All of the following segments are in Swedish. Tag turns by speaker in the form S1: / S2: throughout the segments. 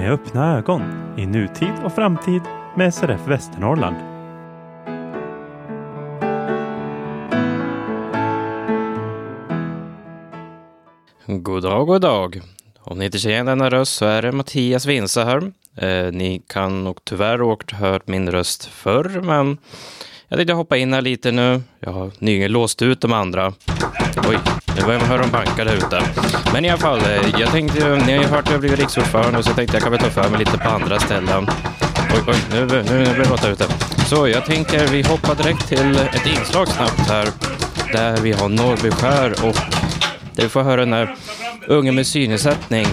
S1: med öppna ögon i nutid och framtid med SRF Västernorrland.
S2: God dag, god dag. Om ni inte känner denna röst så är det Mattias Winsa här. Eh, ni kan nog tyvärr ha hört min röst förr, men jag tänkte hoppa in här lite nu. Jag har nyligen låst ut de andra. Oj, det var hur de bankade ute. Men i alla fall, eh, jag tänkte, ni har ju hört att jag blivit riksordförande så jag tänkte jag kan väl ta för mig lite på andra ställen. Oj, oj, nu, nu, nu blir det låta ute. Så jag tänker vi hoppar direkt till ett inslag snabbt här. Där vi har Norrbyskär och där vi får höra den här unge med synnedsättning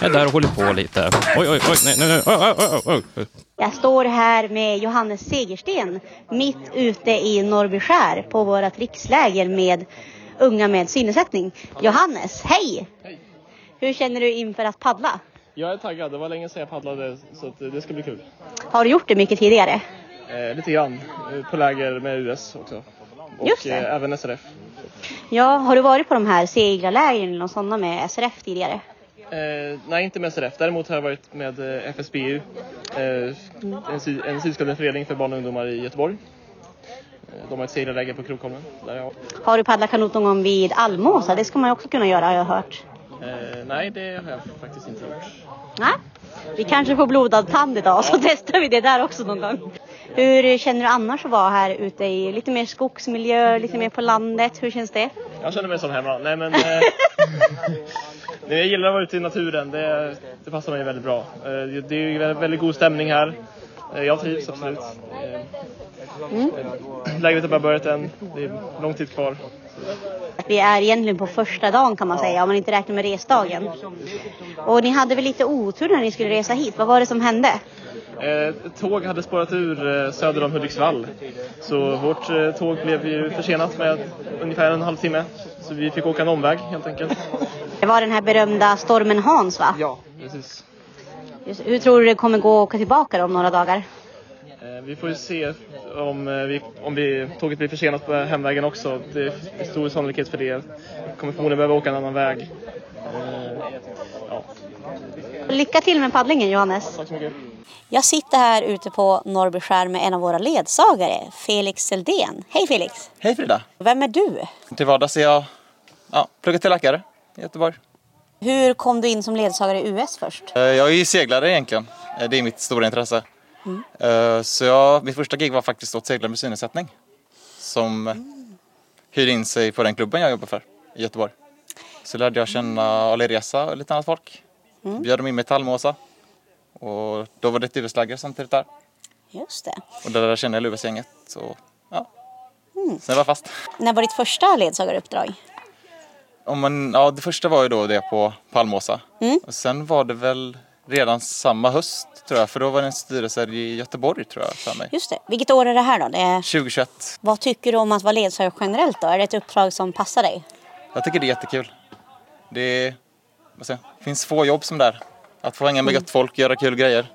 S2: är där och håller på lite. Oj, oj, oj, nej, nej, nej, oj, oj, oj, oj.
S3: Jag står här med Johannes Segersten mitt ute i Norrbyskär på vårt riksläger med unga med synnedsättning. Johannes, hej!
S4: Hej!
S3: Hur känner du inför att paddla?
S4: Jag är taggad. Det var länge sedan jag paddlade så att det ska bli kul.
S3: Har du gjort det mycket tidigare?
S4: Eh, lite grann. På läger med US också. Och
S3: Just det.
S4: eh, även SRF.
S3: Ja, har du varit på de här seglarlägren eller något sådana med SRF tidigare?
S4: Eh, nej, inte med SRF. Däremot har jag varit med eh, FSBU. Eh, en, sy- en synskadeförening för barn och ungdomar i Göteborg. De har ett seglarläger på Krokholmen. Där jag,
S3: Har du paddlat kanot någon gång vid Almåsa? Det ska man ju också kunna göra har jag hört.
S4: eh, nej, det har jag faktiskt inte gjort.
S3: Nej, vi kanske får blodad tand idag så testar vi det där också någon gång. Hur känner du annars att vara här ute i lite mer skogsmiljö, lite mer på landet? Hur känns det?
S4: Jag känner mig som hemma. Nej, men... Eh, jag gillar att vara ute i naturen. Det, det passar mig väldigt bra. Eh, det är väldigt, väldigt god stämning här. Eh, jag trivs absolut. Eh, Lägret har bara börjat än. Det är lång tid kvar.
S3: Vi är egentligen på första dagen kan man säga om man inte räknar med resdagen. Och ni hade väl lite otur när ni skulle resa hit. Vad var det som hände?
S4: Eh, tåg hade spårat ur eh, söder om Hudiksvall. Så vårt eh, tåg blev ju försenat med ungefär en halvtimme. Så vi fick åka en omväg helt enkelt.
S3: Det var den här berömda stormen Hans va?
S4: Ja, precis.
S3: Hur tror du det kommer gå att åka tillbaka då om några dagar?
S4: Eh, Vi får ju se om, eh, vi, om vi, tåget blir försenat på hemvägen också. Det är stor sannolikhet för det. Vi kommer förmodligen behöva åka en annan väg. Eh, Ja,
S3: Lycka till med paddlingen Johannes.
S4: tack så mycket.
S3: Jag sitter här ute på Norrbyskär med en av våra ledsagare, Felix Seldén. Hej Felix!
S5: Hej Frida!
S3: Vem är du?
S5: Till vardags är jag ja, pluggar till läkare i Göteborg.
S3: Hur kom du in som ledsagare i US först?
S5: Eh, Jag är ju seglare egentligen. Eh, Det är mitt stora intresse. Eh, Så jag, mitt första gig var faktiskt åt seglare med synnedsättning. Som eh, hyrde in sig på den klubben jag jobbar för i Göteborg. Så lärde jag känna Ali Reza och lite annat folk. Bjöd de in mig till Almåsa. Och då var det ett US-läger samtidigt där.
S3: Just det.
S5: Och där lärde jag känna US-gänget. Ja, sen var jag fast.
S3: När var ditt första ledsagaruppdrag?
S5: Om man, ja, det första var ju då det på Palmåsa.
S3: Mm.
S5: Och sen var det väl redan samma höst tror jag, för då var det en styrelse i Göteborg tror jag för mig.
S3: Just det. Vilket år är det här då? Det är...
S5: 2021.
S3: Vad tycker du om att vara ledsagare generellt då? Är det ett uppdrag som passar dig?
S5: Jag tycker det är jättekul. Det är, säger, finns få jobb som där. Att få hänga med gött folk, göra kul grejer.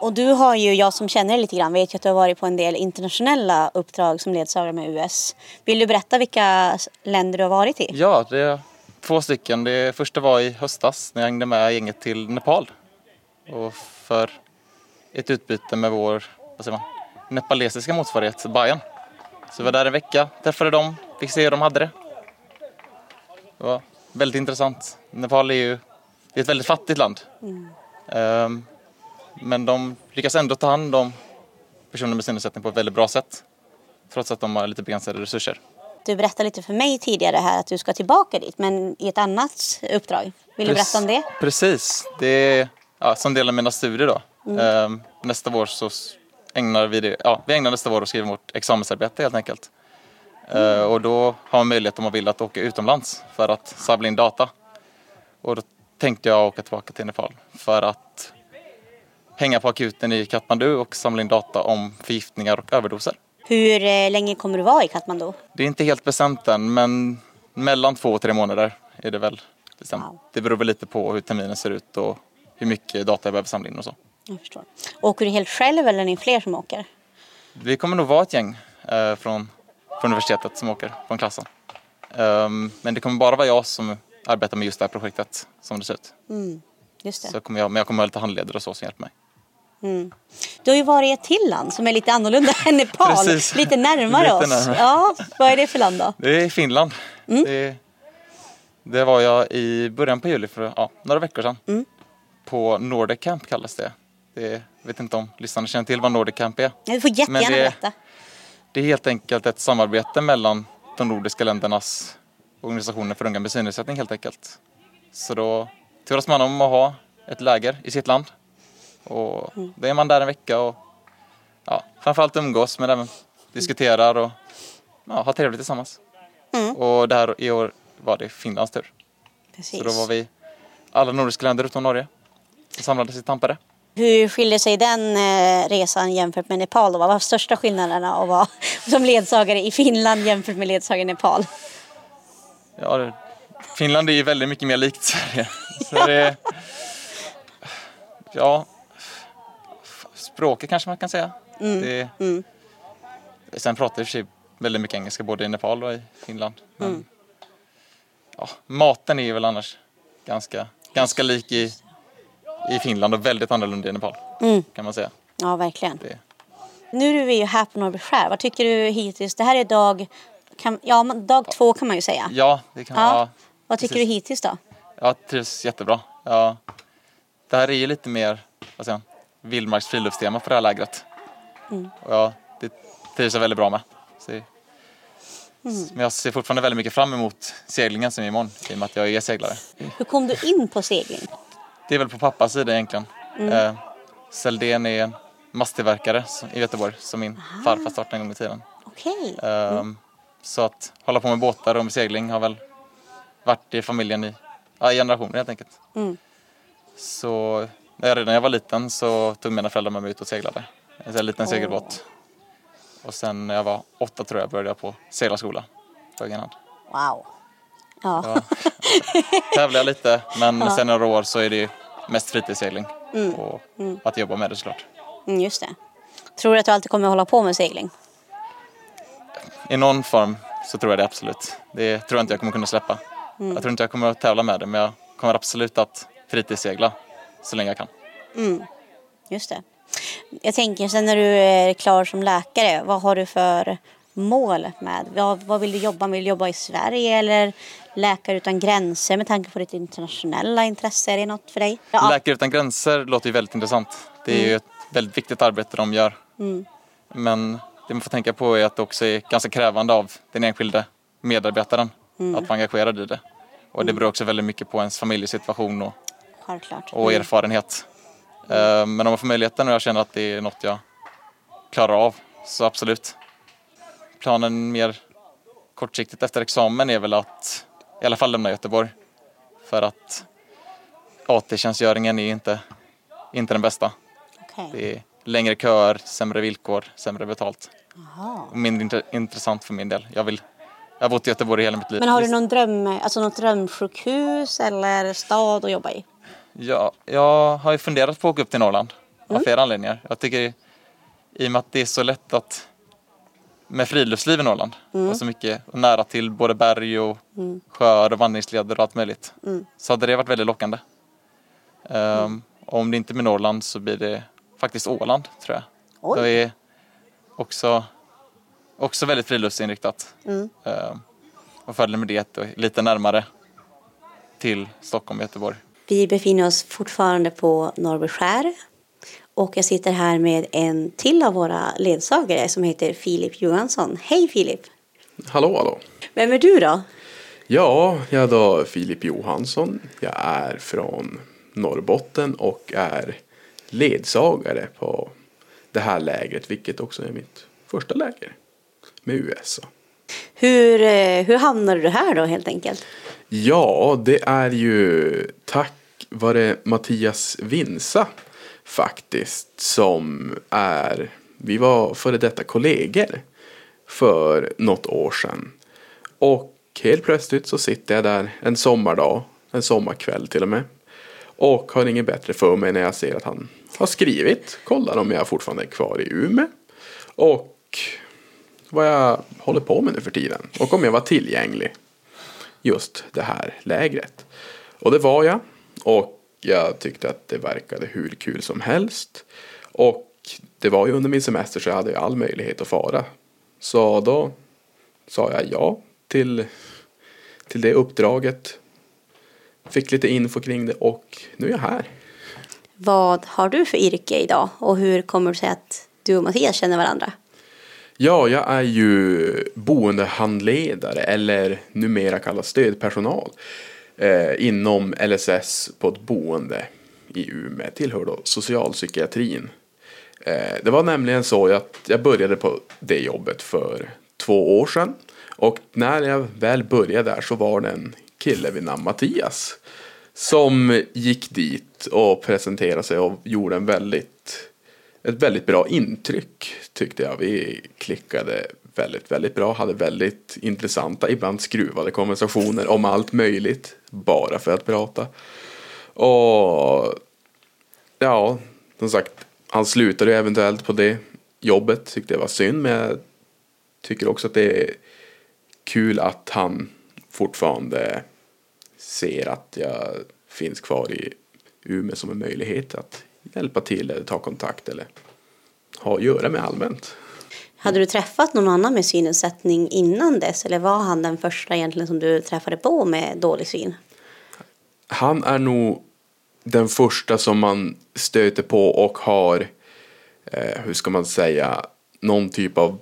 S3: Och du har ju, jag som känner dig lite grann, vet ju att du har varit på en del internationella uppdrag som ledsagare med US. Vill du berätta vilka länder du har varit i?
S5: Ja, det är två stycken. Det första var i höstas när jag hängde med gänget till Nepal. Och för ett utbyte med vår vad säger man, nepalesiska motsvarighet, Bajan. Så vi var där en vecka, träffade dem, fick se hur de hade det. Det var väldigt intressant. Nepal är ju det är ett väldigt fattigt land. Ehm, men de lyckas ändå ta hand om personer med synnedsättning på ett väldigt bra sätt. Trots att de har lite begränsade resurser.
S3: Du berättade lite för mig tidigare här att du ska tillbaka dit, men i ett annat uppdrag. Vill du berätta om det?
S5: Precis. Det är ja, som del av mina studier då. Ehm, nästa vår så ägnar vi det, ja, vi ägnar nästa år och skriver vårt examensarbete helt enkelt. Eh, och då har man möjlighet om man vill att åka utomlands för att samla in data. Och då tänkte jag åka tillbaka till Nepal för att hänga på akuten i Kathmandu och samla in data om förgiftningar och överdoser.
S3: Hur eh, länge kommer du vara i Kathmandu?
S5: Det är inte helt bestämt än men mellan två och tre månader är det väl. bestämt.
S3: Wow.
S5: Det beror väl lite på hur terminen ser ut och hur mycket data jag behöver samla in och så.
S3: Jag förstår. Åker du helt själv eller är ni fler som åker?
S5: Vi kommer nog vara ett gäng eh, från, från universitetet som åker från klassen. Ehm, men det kommer bara vara jag som arbetar med just det här projektet som det ser ut.
S3: Just det.
S5: Så kommer jag, men jag kommer ha lite handledare och så som hjälper mig.
S3: Du har ju varit i ett till land som är lite annorlunda än Nepal.
S5: Precis.
S3: Lite närmare
S5: Lite
S3: oss.
S5: närmare.
S3: Ja, vad är det för land då?
S5: Det är Finland. Det, det var jag i början på juli för ja, några veckor sedan. På Nordic Camp kallas det. det. Vet inte om lyssnarna känner till vad Nordic Camp är.
S3: Du får jättegärna
S5: Men det-
S3: berätta.
S5: Det är helt enkelt ett samarbete mellan de nordiska ländernas organisationer för unga med synnedsättning helt enkelt. Så då turas man om att ha ett läger i sitt land. Och då är man där en vecka och ja, framförallt umgås men även diskuterar och ja, har trevligt tillsammans. Och det här i år var det Finlands tur.
S3: Precis.
S5: Så då var vi alla nordiska länder utom Norge som samlades i Tampere.
S3: Hur skiljer sig den eh, resan jämfört med Nepal? Vad var största skillnaderna att vara som ledsagare i Finland jämfört med ledsagare i Nepal?
S5: Ja, Finland är ju väldigt mycket mer likt Sverige. Så det, ja, språket kanske man kan säga. Det, Sen pratar jag i och för sig väldigt mycket engelska både i Nepal och i Finland. Men, ja, maten är väl annars ganska, ganska lik i, i Finland och väldigt annorlunda i Nepal. Kan man säga.
S3: Ja, verkligen.
S5: Det,
S3: Nu är vi ju här på Norrby skär. Vad tycker du hittills? Det här är dag, kan, ja, dag två kan man ju säga.
S5: ja, det kan
S3: Ja.
S5: vara
S3: Vad tycker
S5: precis.
S3: du hittills då?
S5: Jag trivs jättebra. Ja, det här är ju lite mer vad säger man, vildmarks friluftstema på det här lägret. Och ja, det trivs jag väldigt bra med. Så, Men jag ser fortfarande väldigt mycket fram emot seglingen som är imorgon i och med att jag är seglare.
S3: Hur kom du in på segling?
S5: Det är väl på pappas sida egentligen. Eh, Seldén är en masttillverkare som- i Göteborg som min farfar startade en gång i tiden.
S3: Okej.
S5: Ehm, Så att hålla på med båtar och med segling har väl varit i familjen i, ja, generationer helt enkelt. Så när jag, redan när jag var liten så tog mina föräldrar med mig ut och seglade. En liten segelbåt. Och sen när jag var åtta tror jag började jag på seglarskola på egen hand.
S3: Wow. Ja.
S5: Ja. Tävlade jag lite men sen några år så är det mest fritidssegling och att jobba med det såklart.
S3: Mm, just det. Tror du att du alltid kommer att hålla på med segling?
S5: I någon form så tror jag det absolut. Det tror jag inte jag kommer kunna släppa. Jag tror inte jag kommer att tävla med det men jag kommer absolut att fritidssegla så länge jag kan.
S3: Just det. Jag tänker sen när du är klar som läkare, vad har du för mål med? Vad, vad vill du jobba med? Vill du jobba i Sverige eller Läkare utan gränser med tanke på ditt internationella intresse? Är det något för dig? Ja.
S5: Läkare utan gränser låter ju väldigt intressant. Det är ju ett väldigt viktigt arbete de gör. Men det man får tänka på är att det också är ganska krävande av den enskilde medarbetaren att vara engagerad i det. Och det beror också väldigt mycket på ens familjesituation och,
S3: Självklart.
S5: och erfarenhet. Eh, Men om man får möjligheten och jag känner att det är något jag klarar av, så absolut. Planen mer kortsiktigt efter examen är väl att i alla fall lämna Göteborg. För att AT-tjänstgöringen är inte, inte den bästa.
S3: Okej.
S5: Det är längre köer, sämre villkor, sämre betalt. Och mindre intre- intressant för min del. Jag, vill, jag har bott i Göteborg hela mitt liv.
S3: Men har du någon dröm, alltså något drömsjukhus eller stad att jobba i?
S5: Ja, jag har ju funderat på att åka upp till Norrland av flera anledningar. Jag tycker i och med att det är så lätt att med friluftsliv i Norrland och så mycket och nära till både berg och sjöar och vandringsleder och allt möjligt. Så hade det varit väldigt lockande. Och om det inte blir Norrland så blir det faktiskt Åland tror jag.
S3: Oj.
S5: Det är också, också väldigt friluftsinriktat. Ehm, och fördelen med det är lite närmare till Stockholm och Göteborg.
S3: Vi befinner oss fortfarande på Norrby skär. Och jag sitter här med en till av våra ledsagare som heter Filip Johansson. Hej Filip!
S6: Hallå, hallå.
S3: Vem är du då?
S6: Ja, jag är då Filip Johansson. Jag är från Norrbotten och är ledsagare på det här lägret, vilket också är mitt första läger med USA.
S3: Hur, eh, hur hamnade du här då helt enkelt?
S6: Ja, det är ju tack var det Mattias Vinsa faktiskt som är, vi var före detta kollegor för något år sedan. Och helt plötsligt så sitter jag där en sommardag, en sommarkväll till och med. Och har inget bättre för mig när jag ser att han har skrivit, kollar om jag fortfarande är kvar i Umeå. Och vad jag håller på med nu för tiden. Och om jag var tillgänglig just det här lägret. Och det var jag. Och jag tyckte att det verkade hur kul som helst. Och det var ju under min semester så jag hade all möjlighet att fara. Så då sa jag ja till, till det uppdraget. Fick lite info kring det och nu är jag här.
S3: Vad har du för yrke idag och hur kommer det sig att du och Mattias känner varandra?
S6: Ja, jag är ju boendehandledare eller numera kallas stödpersonal eh, inom LSS på ett boende i Umeå. Tillhör då socialpsykiatrin. Eh, det var nämligen så att jag började på det jobbet för två år sedan. Och när jag väl började där så var det en kille vid namn Mattias. Som gick dit och presenterade sig och gjorde en väldigt, ett väldigt bra intryck tyckte jag. Vi klickade väldigt, väldigt bra. Hade väldigt intressanta, ibland skruvade konversationer om allt möjligt. Bara för att prata. Och ja, som sagt, han slutade eventuellt på det jobbet. Tyckte det var synd, men jag tycker också att det är kul att han fortfarande ser att jag finns kvar i Umeå som en möjlighet att hjälpa till eller ta kontakt eller ha att göra med allmänt.
S3: Hade du träffat någon annan med synnedsättning innan dess eller var han den första egentligen som du träffade på med dålig syn?
S6: Han är nog den första som man stöter på och har, eh, hur ska man säga, någon typ av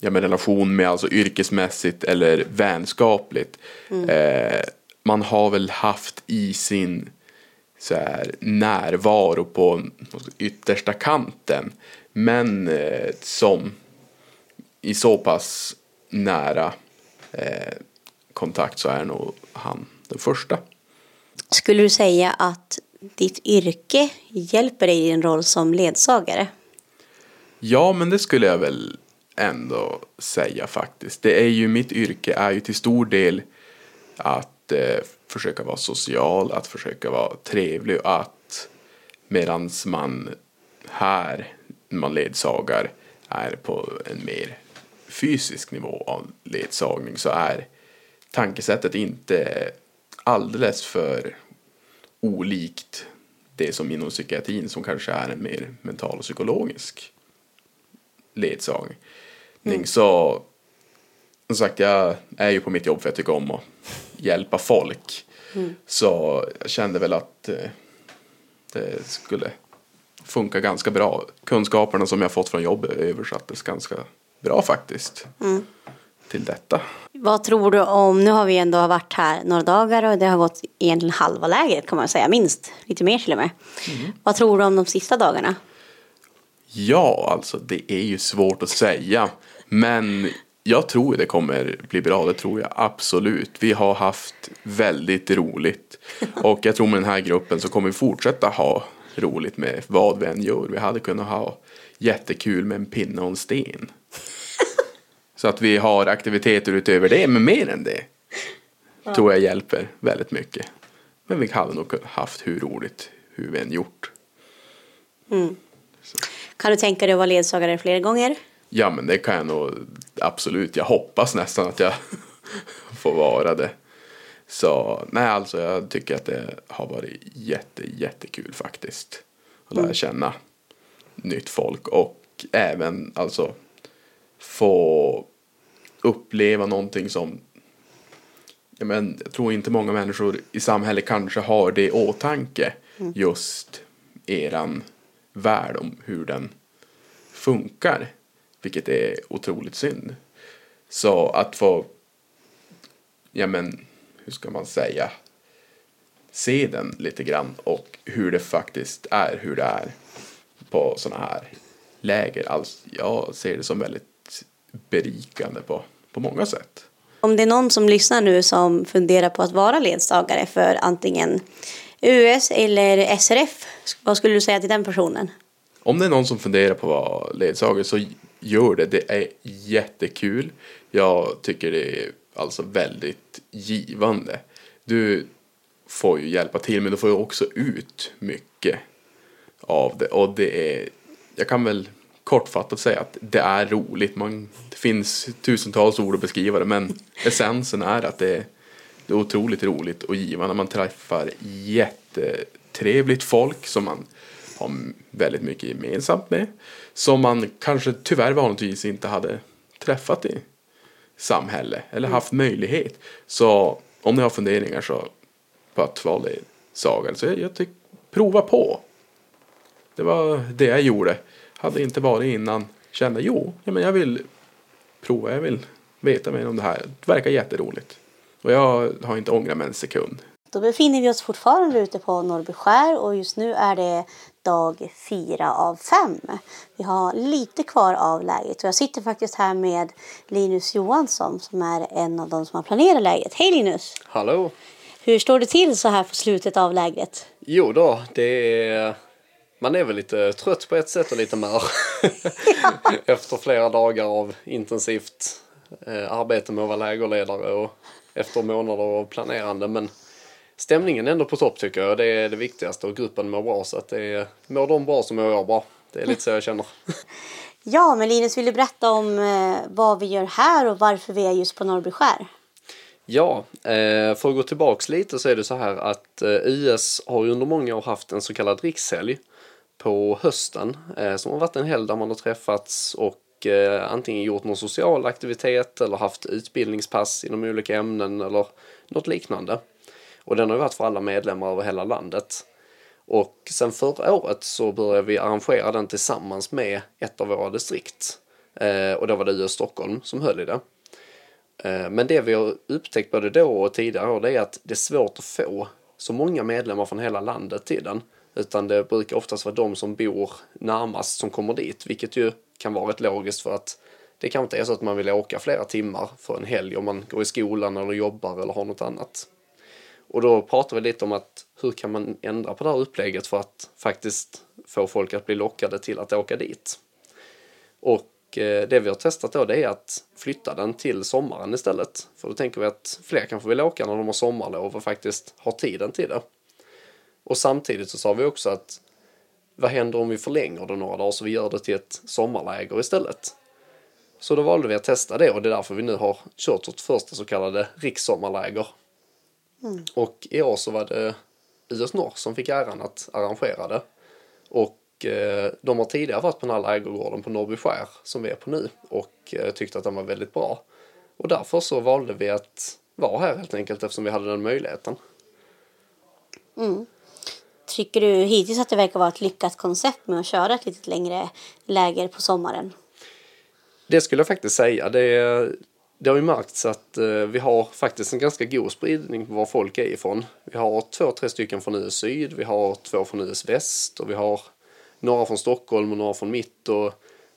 S6: ja, med relation med, alltså yrkesmässigt eller vänskapligt. Mm. Eh, man har väl haft i sin så här, närvaro på yttersta kanten. Men eh, som i så pass nära eh, kontakt så är nog han den första.
S3: Skulle du säga att ditt yrke hjälper dig i din roll som ledsagare?
S6: Ja, men det skulle jag väl ändå säga faktiskt. Det är ju mitt yrke är ju till stor del att eh, försöka vara social, att försöka vara trevlig och att medans man här, man ledsagar, är på en mer fysisk nivå av ledsagning så är tankesättet inte alldeles för olikt det som inom psykiatrin som kanske är en mer mental och psykologisk ledsagning. Mm. Så som sagt, jag är ju på mitt jobb för att jag tycker om att hjälpa folk. Mm. Så jag kände väl att eh, det skulle funka ganska bra. Kunskaperna som jag fått från jobbet översattes ganska bra faktiskt. Mm. Till detta.
S3: Vad tror du om, nu har vi ändå varit här några dagar och det har gått egentligen halva lägret kan man säga, minst. Lite mer till och med. Mm. Vad tror du om de sista dagarna?
S6: Ja, alltså det är ju svårt att säga. Men jag tror det kommer bli bra, det tror jag absolut. Vi har haft väldigt roligt. Och jag tror med den här gruppen så kommer vi fortsätta ha roligt med vad vi än gör. Vi hade kunnat ha jättekul med en pinne och en sten. Så att vi har aktiviteter utöver det, men mer än det. Ja. Tror jag hjälper väldigt mycket. Men vi hade nog haft hur roligt hur vi än gjort.
S3: Mm. Kan du tänka dig att vara ledsagare fler gånger?
S6: Ja men det kan jag nog absolut. Jag hoppas nästan att jag får vara det. Så nej alltså jag tycker att det har varit jätte jättekul faktiskt. Att lära mm. känna nytt folk och även alltså få uppleva någonting som ja, men, jag tror inte många människor i samhället kanske har det i åtanke. Mm. Just eran värld om hur den funkar. Vilket är otroligt synd. Så att få, ja men, hur ska man säga, se den lite grann och hur det faktiskt är, hur det är på sådana här läger. Alltså, jag ser det som väldigt berikande på, på många sätt.
S3: Om det är någon som lyssnar nu som funderar på att vara ledsagare för antingen US eller SRF, vad skulle du säga till den personen?
S6: Om det är någon som funderar på att vara ledsagare så gör det. Det är jättekul. Jag tycker det är alltså väldigt givande. Du får ju hjälpa till men du får ju också ut mycket av det. Och det är, jag kan väl kortfattat säga att det är roligt. Man, det finns tusentals ord att beskriva det men essensen är att det är Det är otroligt roligt och givande. Man träffar jättetrevligt folk som man har väldigt mycket gemensamt med. Som man kanske tyvärr vanligtvis inte hade träffat i samhälle eller haft möjlighet. Så om ni har funderingar så på att valda sagan så jag, jag tycker prova på. Det var det jag gjorde. Hade inte varit innan kände jo, ja, men jag vill prova, jag vill veta mer om det här. Det verkar jätteroligt. Och jag har inte ångrat mig en sekund.
S3: Då befinner vi oss fortfarande ute på Norrby skär och just nu är det dag fyra av fem. Vi har lite kvar av läget och jag sitter faktiskt här med Linus Johansson som är en av de som har planerat läget. Hej Linus!
S7: Hallå!
S3: Hur står det till så här på slutet av lägret?
S7: Jo då, det är... Man är väl lite trött på ett sätt och lite mör. Efter flera dagar av intensivt eh, arbete med att vara lägerledare och efter månader av planerande. Men stämningen ändå på topp tycker jag. Det är det viktigaste och gruppen mår bra. Så att det är, mår de bra så mår jag bra. Det är lite så jag känner.
S3: Ja, men Linus, vill du berätta om eh, vad vi gör här och varför vi är just på Norrby skär?
S7: Ja, eh, för att gå tillbaks lite så är det så här att eh, US har ju under många år haft en så kallad rikshelg på hösten eh, som har varit en helg där man har träffats och eh, antingen gjort någon social aktivitet eller haft utbildningspass inom olika ämnen eller något liknande. Och den har ju varit för alla medlemmar över hela landet. Och sen förra året så började vi arrangera den tillsammans med ett av våra distrikt. Eh, och då var det US Stockholm som höll i det. Eh, men det vi har upptäckt både då och tidigare år det är att det är svårt att få så många medlemmar från hela landet till den. Utan det brukar oftast vara de som bor närmast som kommer dit, vilket ju kan vara rätt logiskt för att det kanske inte är så att man vill åka flera timmar för en helg om man går i skolan eller jobbar eller har något annat. Och då pratar vi lite om att hur kan man ändra på det här upplägget för att faktiskt få folk att bli lockade till att åka dit. Och eh, det vi har testat då det är att flytta den till sommaren istället. För då tänker vi att fler kanske vill åka när de har sommarlov och faktiskt har tiden till det. Och samtidigt så sa vi också att vad händer om vi förlänger det några dagar så vi gör det till ett sommarläger istället? Så då valde vi att testa det och det är därför vi nu har kört vårt första så kallade rikssommarläger. Mm. Och i år så var det US Norr som fick äran att arrangera det. Och eh, de har tidigare varit på den här lägergården på Norrby skär som vi är på nu och eh, tyckte att den var väldigt bra. Och därför så valde vi att vara här helt enkelt eftersom vi hade den möjligheten.
S3: Mm. Tycker du hittills att det verkar vara ett lyckat koncept med att köra ett lite längre läger på sommaren?
S7: Det skulle jag faktiskt säga. Det, det har ju märkts att eh, vi har faktiskt en ganska god spridning på var folk är ifrån. Vi har två, tre stycken från US Syd, vi har två från US Väst och vi har några från Stockholm och några från mitt och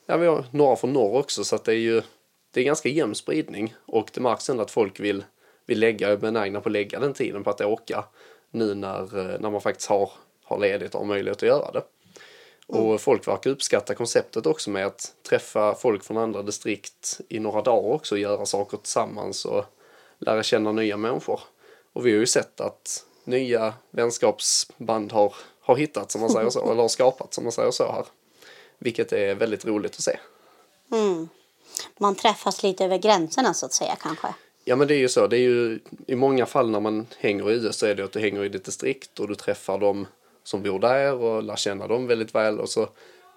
S7: ja, vi har några från norr också så att det är ju det är ganska jämn spridning och det märks ändå att folk vill, vill lägga, är benägna på att lägga den tiden på att åka nu när, eh, när man faktiskt har, har ledigt och har möjlighet att göra det. Mm. Och folk verkar uppskatta konceptet också med att träffa folk från andra distrikt i några dagar också och göra saker tillsammans och lära känna nya människor. Och vi har ju sett att nya vänskapsband har, har hittats, som man säger så, eller har skapats, som man säger så här. Vilket är väldigt roligt att se.
S3: Mm. Man träffas lite över gränserna så att säga kanske?
S7: Ja men det är ju så. Det är ju, I många fall när man hänger i US så är det att du hänger i ditt distrikt och du träffar dem som bor där och lär känna dem väldigt väl. Och så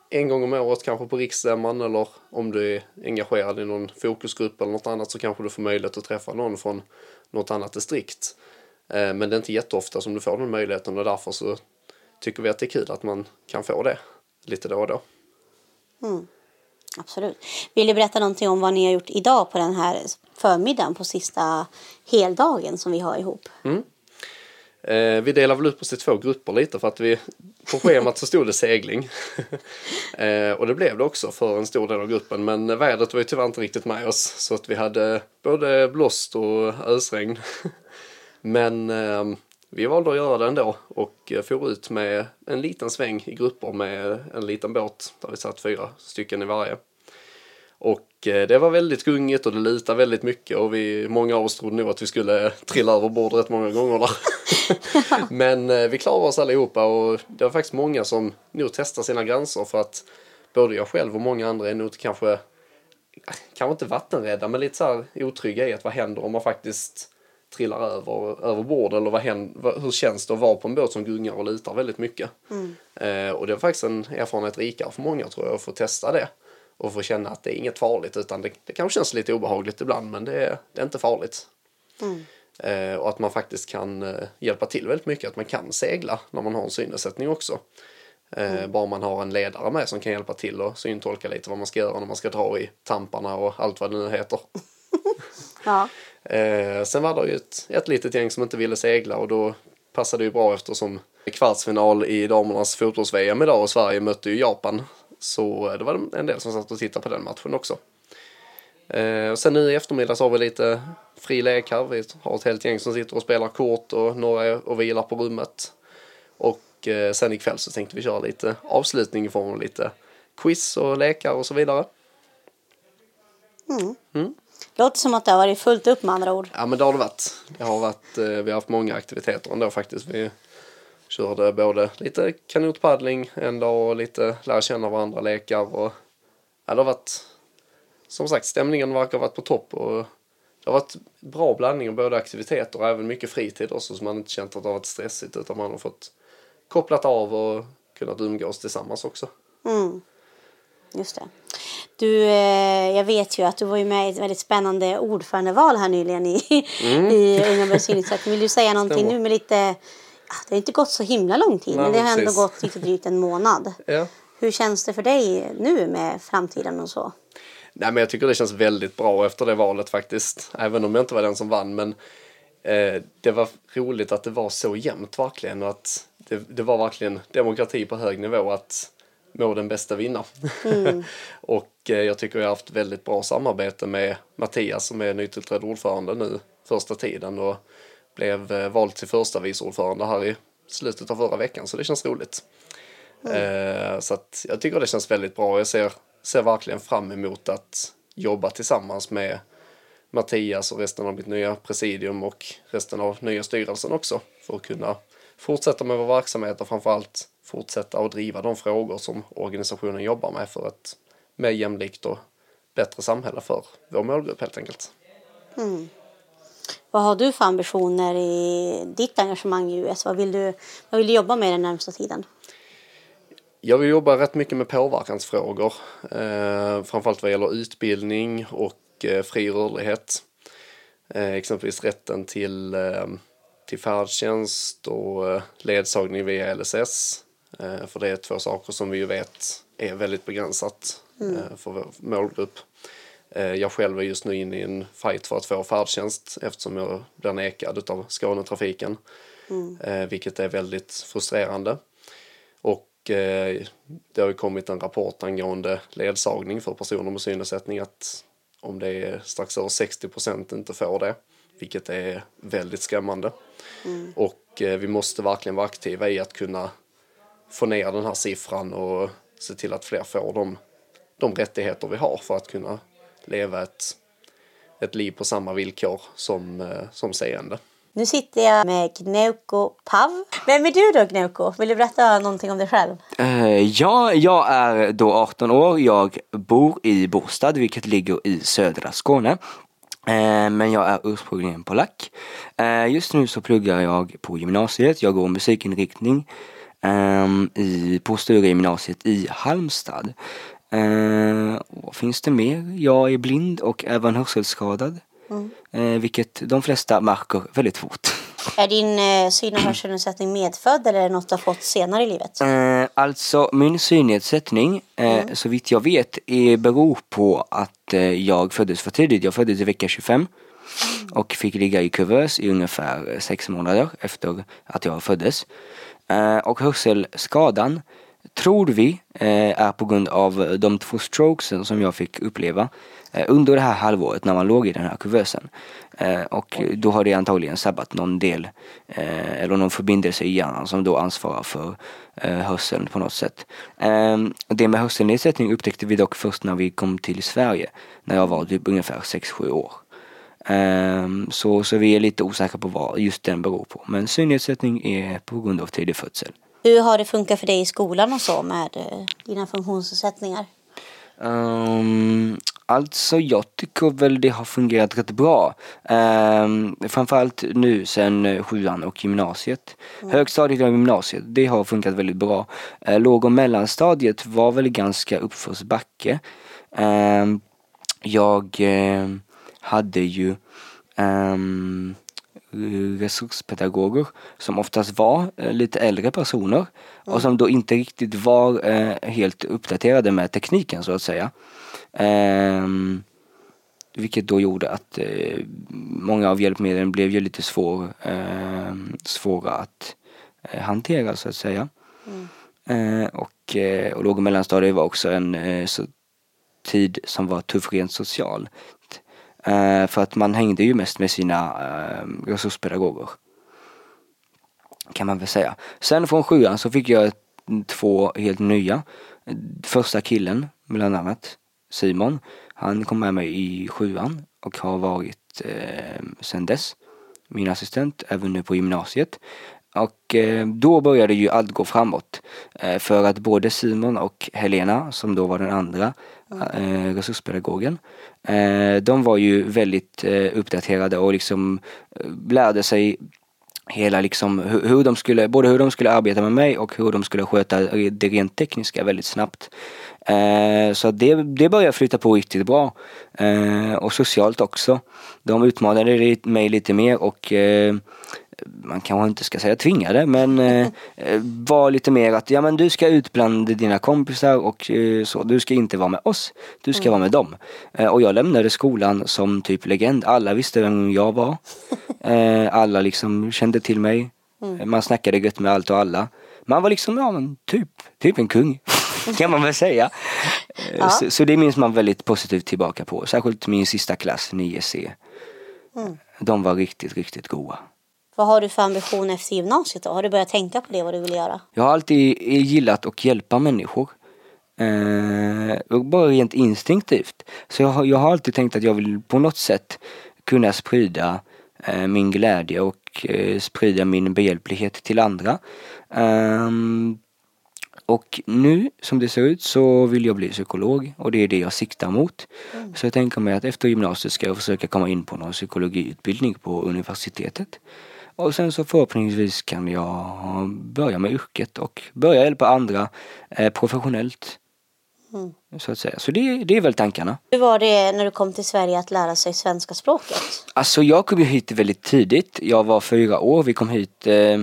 S7: en gång om året kanske på riksstämman eller om du är engagerad i någon fokusgrupp eller något annat så kanske du får möjlighet att träffa någon från något annat distrikt. Eh, men det är inte jätteofta som du får den möjligheten och därför så tycker vi att det är kul att man kan få det lite då och då.
S3: Mm. Absolut. Vill du berätta någonting om vad ni har gjort idag på den här förmiddagen på sista heldagen som vi har ihop?
S7: Mm. Eh, vi delar väl upp oss i två grupper lite för att vi på schemat så stod det segling. eh, och det blev det också för en stor del av gruppen men vädret var ju tyvärr inte riktigt med oss så att vi hade både blåst och ösregn. men eh, vi valde att göra det ändå och for ut med en liten sväng i grupper med en liten båt där vi satt fyra stycken i varje. Och eh, det var väldigt gungigt och det lutade väldigt mycket och vi, många av oss trodde nog att vi skulle trilla över bord rätt många gånger där. Men eh, vi klarade oss allihopa och det var faktiskt många som nog testade sina gränser för att både jag själv och många andra är nog kanske, kanske inte vattenrädda men lite så här otrygga i att vad händer om man faktiskt trillar över, över bord eller vad händer, hur känns det att vara på en båt som gungar och lutar väldigt mycket. Eh, och det är faktiskt en erfarenhet rikare för många tror jag att få testa det och få känna att det är inget farligt utan det, det kanske känns lite obehagligt ibland men det är, det är inte farligt. Eh, och att man faktiskt kan eh, hjälpa till väldigt mycket, att man kan segla när man har en synnedsättning också. Eh, Bara man har en ledare med som kan hjälpa till och syntolka lite vad man ska göra när man ska dra i tamparna och allt vad det nu heter.
S3: Ja.
S7: Eh, sen var det ju ett, ett litet gäng som inte ville segla och då passade det ju bra eftersom kvartsfinal i damernas fotbolls-VM idag och Sverige mötte ju Japan. Så eh, det var en del som satt och tittade på den matchen också. Eh, och sen nu i eftermiddag så har vi lite fri lek här. Vi har ett helt gäng som sitter och spelar kort och några är och vilar på rummet. Och eh, sen ikväll så tänkte vi köra lite avslutning i form av lite quiz och lekar och så vidare.
S3: Låter som att det har varit fullt upp med andra ord.
S7: Ja men det har det varit. Det har varit eh, vi har haft många aktiviteter ändå faktiskt. Vi körde både lite kanotpaddling en dag och lite lära känna varandra, lekar och ja, det har varit som sagt stämningen verkar ha varit på topp och det har varit bra blandning av både aktiviteter och även mycket fritid också så man inte känt att det har varit stressigt utan man har fått kopplat av och kunnat umgås tillsammans också.
S3: Just det. Du, eh, jag vet ju att du var ju med i ett väldigt spännande ordförandeval här nyligen i, i Unga. Vill du säga någonting
S7: Stämmer.
S3: nu med lite... ja, Det har inte gått så himla lång tid,
S7: Nej,
S3: men det har ändå
S7: precis.
S3: gått lite drygt en månad.
S7: Ja.
S3: Hur känns det för dig nu med framtiden och så?
S7: Nej men jag tycker det känns väldigt bra efter det valet faktiskt. Även om jag inte var den som vann men eh, det var roligt att det var så jämnt verkligen och att det, det var verkligen demokrati på hög nivå att må den bästa vinna. och eh, jag tycker jag har haft väldigt bra samarbete med Mattias som är nytillträdd ordförande nu första tiden och blev eh, vald till första vice ordförande här i slutet av förra veckan så det känns roligt. Eh, så att jag tycker det känns väldigt bra. Jag ser, ser verkligen fram emot att jobba tillsammans med Mattias och resten av mitt nya presidium och resten av nya styrelsen också för att kunna fortsätta med vår verksamhet och framförallt fortsätta att driva de frågor som organisationen jobbar med för ett mer jämlikt och bättre samhälle för vår målgrupp helt enkelt.
S3: Vad har du för ambitioner i ditt engagemang i US? Vad vill du, vad vill du jobba med den närmsta tiden?
S7: Jag vill jobba rätt mycket med påverkansfrågor. Eh, framförallt vad gäller utbildning och eh, fri rörlighet. Eh, exempelvis rätten till, eh, till färdtjänst och eh, ledsagning via LSS. Eh, för det är två saker som vi ju vet är väldigt begränsat eh, för vår målgrupp. Eh, jag själv är just nu inne i en fight för att få färdtjänst eftersom jag blir nekad av Skånetrafiken. Eh, vilket är väldigt frustrerande. Och eh, det har ju kommit en rapport angående ledsagning för personer med synnedsättning att om det är strax över 60 procent inte får det, vilket är väldigt skrämmande. Och eh, vi måste verkligen vara aktiva i att kunna få ner den här siffran och se till att fler får de, de rättigheter vi har för att kunna leva ett, ett liv på samma villkor som, eh, som seende.
S3: Nu sitter jag med Gneuko Pav. Vem är du då Gneuko? Vill du berätta någonting om dig själv?
S8: Eh, ja, jag är då 18 år. Jag bor i Båstad, vilket ligger i södra Skåne. Eh, men jag är ursprungligen polack. Just nu så pluggar jag på gymnasiet. Jag går musikinriktning ehm, i, på Sturegymnasiet i Halmstad. Eh, vad finns det mer? Jag är blind och även hörselskadad. Eh, vilket de flesta märker väldigt fort.
S3: Är din eh, syn och hörselnedsättning medfödd eller är det något du har fått senare i livet?
S8: Eh, alltså min synnedsättning, eh, så vitt jag vet, är, beror på att eh, jag föddes för tidigt. Jag föddes i vecka 25 och fick ligga i kuvös i ungefär sex månader efter att jag föddes. Eh, och hörselskadan tror vi eh, är på grund av de två strokesen som jag fick uppleva eh, under det här halvåret när man låg i den här kuvösen. Eh, och då har det antagligen sabbat någon del eh, eller någon förbindelse i hjärnan som då ansvarar för eh, hörseln på något sätt. Eh, det med hörselnedsättning upptäckte vi dock först när vi kom till Sverige när jag var typ ungefär 6-7 år. Ehm, så, så vi är lite osäkra på vad just den beror på. Men synnedsättning är på grund av tidig födsel.
S3: Hur har det funkat för dig i skolan och så med eh, dina funktionsnedsättningar?
S8: Ehm, Alltså jag tycker väl det har fungerat rätt bra. Ehm, framförallt nu sen eh, sjuan och gymnasiet. Högstadiet och gymnasiet, det har funkat väldigt bra. Eh, låg och mellanstadiet var väl ganska uppförsbacke. Ehm, jag eh, hade ju ehm, resurspedagoger som oftast var eh, lite äldre personer och som då inte riktigt var eh, helt uppdaterade med tekniken så att säga. Ehm, vilket då gjorde att eh, många av hjälpmedlen blev ju lite svår, eh, svåra att eh, hantera så att säga. Eh, och, eh, och låg och mellanstadiet var också en eh, tid som var tuff rent socialt. Eh, för att man hängde ju mest med sina eh, resurspedagoger. Kan man väl säga. Sen från sjuan så fick jag två helt nya. Första killen bland annat, Simon. Han kom med mig i sjuan och har varit eh, sen dess min assistent även nu på gymnasiet. Och eh, då började ju allt gå framåt. Eh, för att både Simon och Helena, som då var den andra eh, resurspedagogen, eh, de var ju väldigt eh, uppdaterade och liksom eh, lärde sig hela liksom hur, hur de skulle, både hur de skulle arbeta med mig och hur de skulle sköta eh, det rent tekniska väldigt snabbt. Eh, så det, det började flytta på riktigt bra. Eh, och socialt också. De utmanade mig lite mer och eh, man kanske inte ska säga tvingade men eh, eh, var lite mer att ja men du ska ut bland dina kompisar och eh, så. Du ska inte vara med oss. Du ska vara med dem. Eh, och jag lämnade skolan som typ legend. Alla visste vem jag var. Eh, alla liksom kände till mig. Eh, Man snackade gött med allt och alla. Man var liksom, ja men typ, typ en kung. kan man väl säga. Eh,
S3: Ja.
S8: Så, så det minns man väldigt positivt tillbaka på. Särskilt min sista klass, 9C. De var riktigt, riktigt goa.
S3: Vad har du för ambition efter gymnasiet då? Har du börjat tänka på det, vad du vill göra?
S8: Jag har alltid gillat att hjälpa människor. Eh, bara rent instinktivt. Så jag har, jag har alltid tänkt att jag vill på något sätt kunna sprida eh, min glädje och eh, sprida min behjälplighet till andra. Ehm, och nu som det ser ut så vill jag bli psykolog och det är det jag siktar mot. Så jag tänker mig att efter gymnasiet ska jag försöka komma in på någon psykologiutbildning på universitetet. Och sen så förhoppningsvis kan jag börja med yrket och börja hjälpa andra eh, professionellt. Så att säga. Så det, det är väl tankarna.
S3: Hur var det när du kom till Sverige att lära sig svenska språket?
S8: Alltså jag kom ju hit väldigt tidigt. Jag var fyra år. Vi kom hit eh,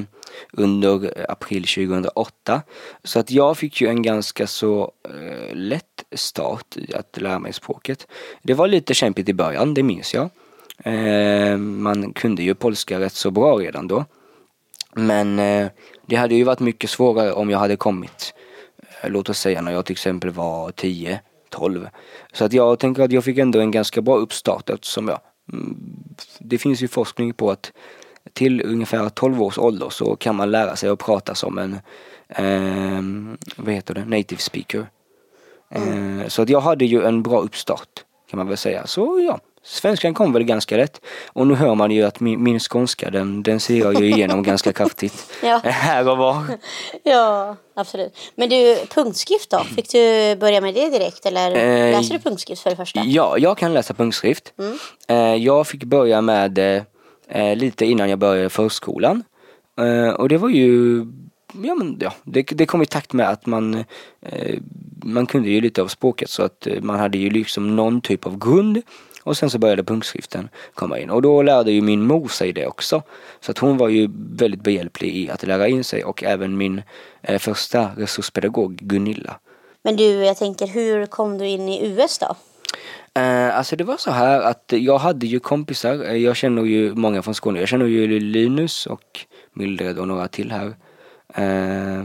S8: under april 2008. Så att jag fick ju en ganska så eh, lätt start i att lära mig språket. Det var lite kämpigt i början, det minns jag. Eh, man kunde ju polska rätt så bra redan då. Men eh, det hade ju varit mycket svårare om jag hade kommit, låt oss säga när jag till exempel var 10, 12. Så att jag tänker att jag fick ändå en ganska bra uppstart eftersom jag, mm, det finns ju forskning på att till ungefär 12 års ålder så kan man lära sig att prata som en, eh, vad heter det, native speaker. Eh, så att jag hade ju en bra uppstart kan man väl säga. Så ja, svenskan kom väl ganska lätt. Och nu hör man ju att min, min skånska den, den ser jag ju igenom ganska kraftigt.
S3: Ja.
S8: Här och var.
S3: Ja, absolut. Men du, punktskrift då? Fick du börja med det direkt eller
S8: Eh,
S3: läser du punktskrift för det första?
S8: Ja, jag kan läsa punktskrift. Eh, jag fick börja med eh, lite innan jag började förskolan. Eh, och det var ju, ja men ja, det, det kom i takt med att man, eh, man kunde ju lite av språket så att eh, man hade ju liksom någon typ av grund. Och sen så började punktskriften komma in och då lärde ju min mor sig det också. Så att hon var ju väldigt behjälplig i att lära in sig och även min eh, första resurspedagog Gunilla.
S3: Men du, jag tänker hur kom du in i US då?
S8: Eh, alltså det var så här att jag hade ju kompisar, Eh, jag känner ju många från Skåne. Jag känner ju Linus och Mildred och några till här. Eh,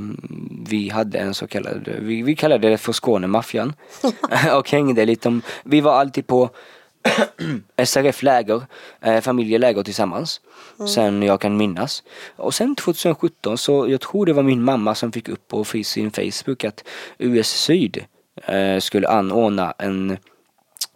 S8: vi hade en så kallad, vi, vi kallade det för Skånemaffian. och hängde lite om, vi var alltid på SRF-läger, eh, familjeläger tillsammans. Sen jag kan minnas. Och sen 2017 så, jag tror det var min mamma som fick upp på sin Facebook att US Syd eh, skulle anordna en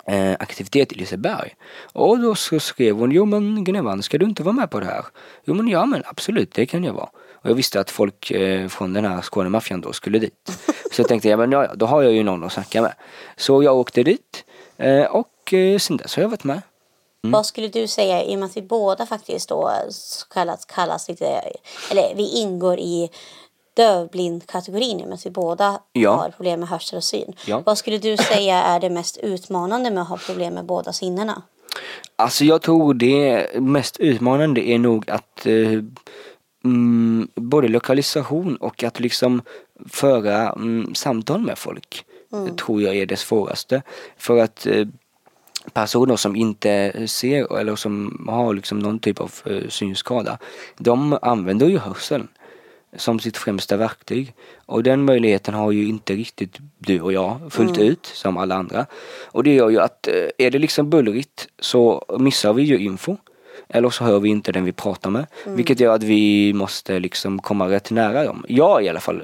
S8: eh, aktivitet i Liseberg. Och då så skrev hon, jo men Gunnevan, ska du inte vara med på det här? Jo men ja men absolut, det kan jag vara. Och jag visste att folk eh, från den här Skånemaffian då skulle dit. Så jag tänkte, ja men ja, ja, då har jag ju någon att snacka med. Så jag åkte dit. Eh, och eh, sen dess har jag varit med.
S3: Vad skulle du säga i och med att vi båda faktiskt då kallas, kallas lite, eller vi ingår i dövblind-kategorin i och med att vi båda
S8: Ja.
S3: har problem med hörsel och syn.
S8: Ja.
S3: Vad skulle du säga är det mest utmanande med att ha problem med båda sinnena?
S8: Alltså jag tror det mest utmanande är nog att eh, mm, både lokalisation och att liksom föra mm, samtal med folk. Tror jag är det svåraste. För att eh, personer som inte ser eller som har liksom någon typ av eh, synskada, de använder ju hörseln som sitt främsta verktyg. Och den möjligheten har ju inte riktigt du och jag fullt ut som alla andra. Och det gör ju att eh, är det liksom bullrigt så missar vi ju info. Eller så hör vi inte den vi pratar med. Vilket gör att vi måste liksom komma rätt nära dem. Jag i alla fall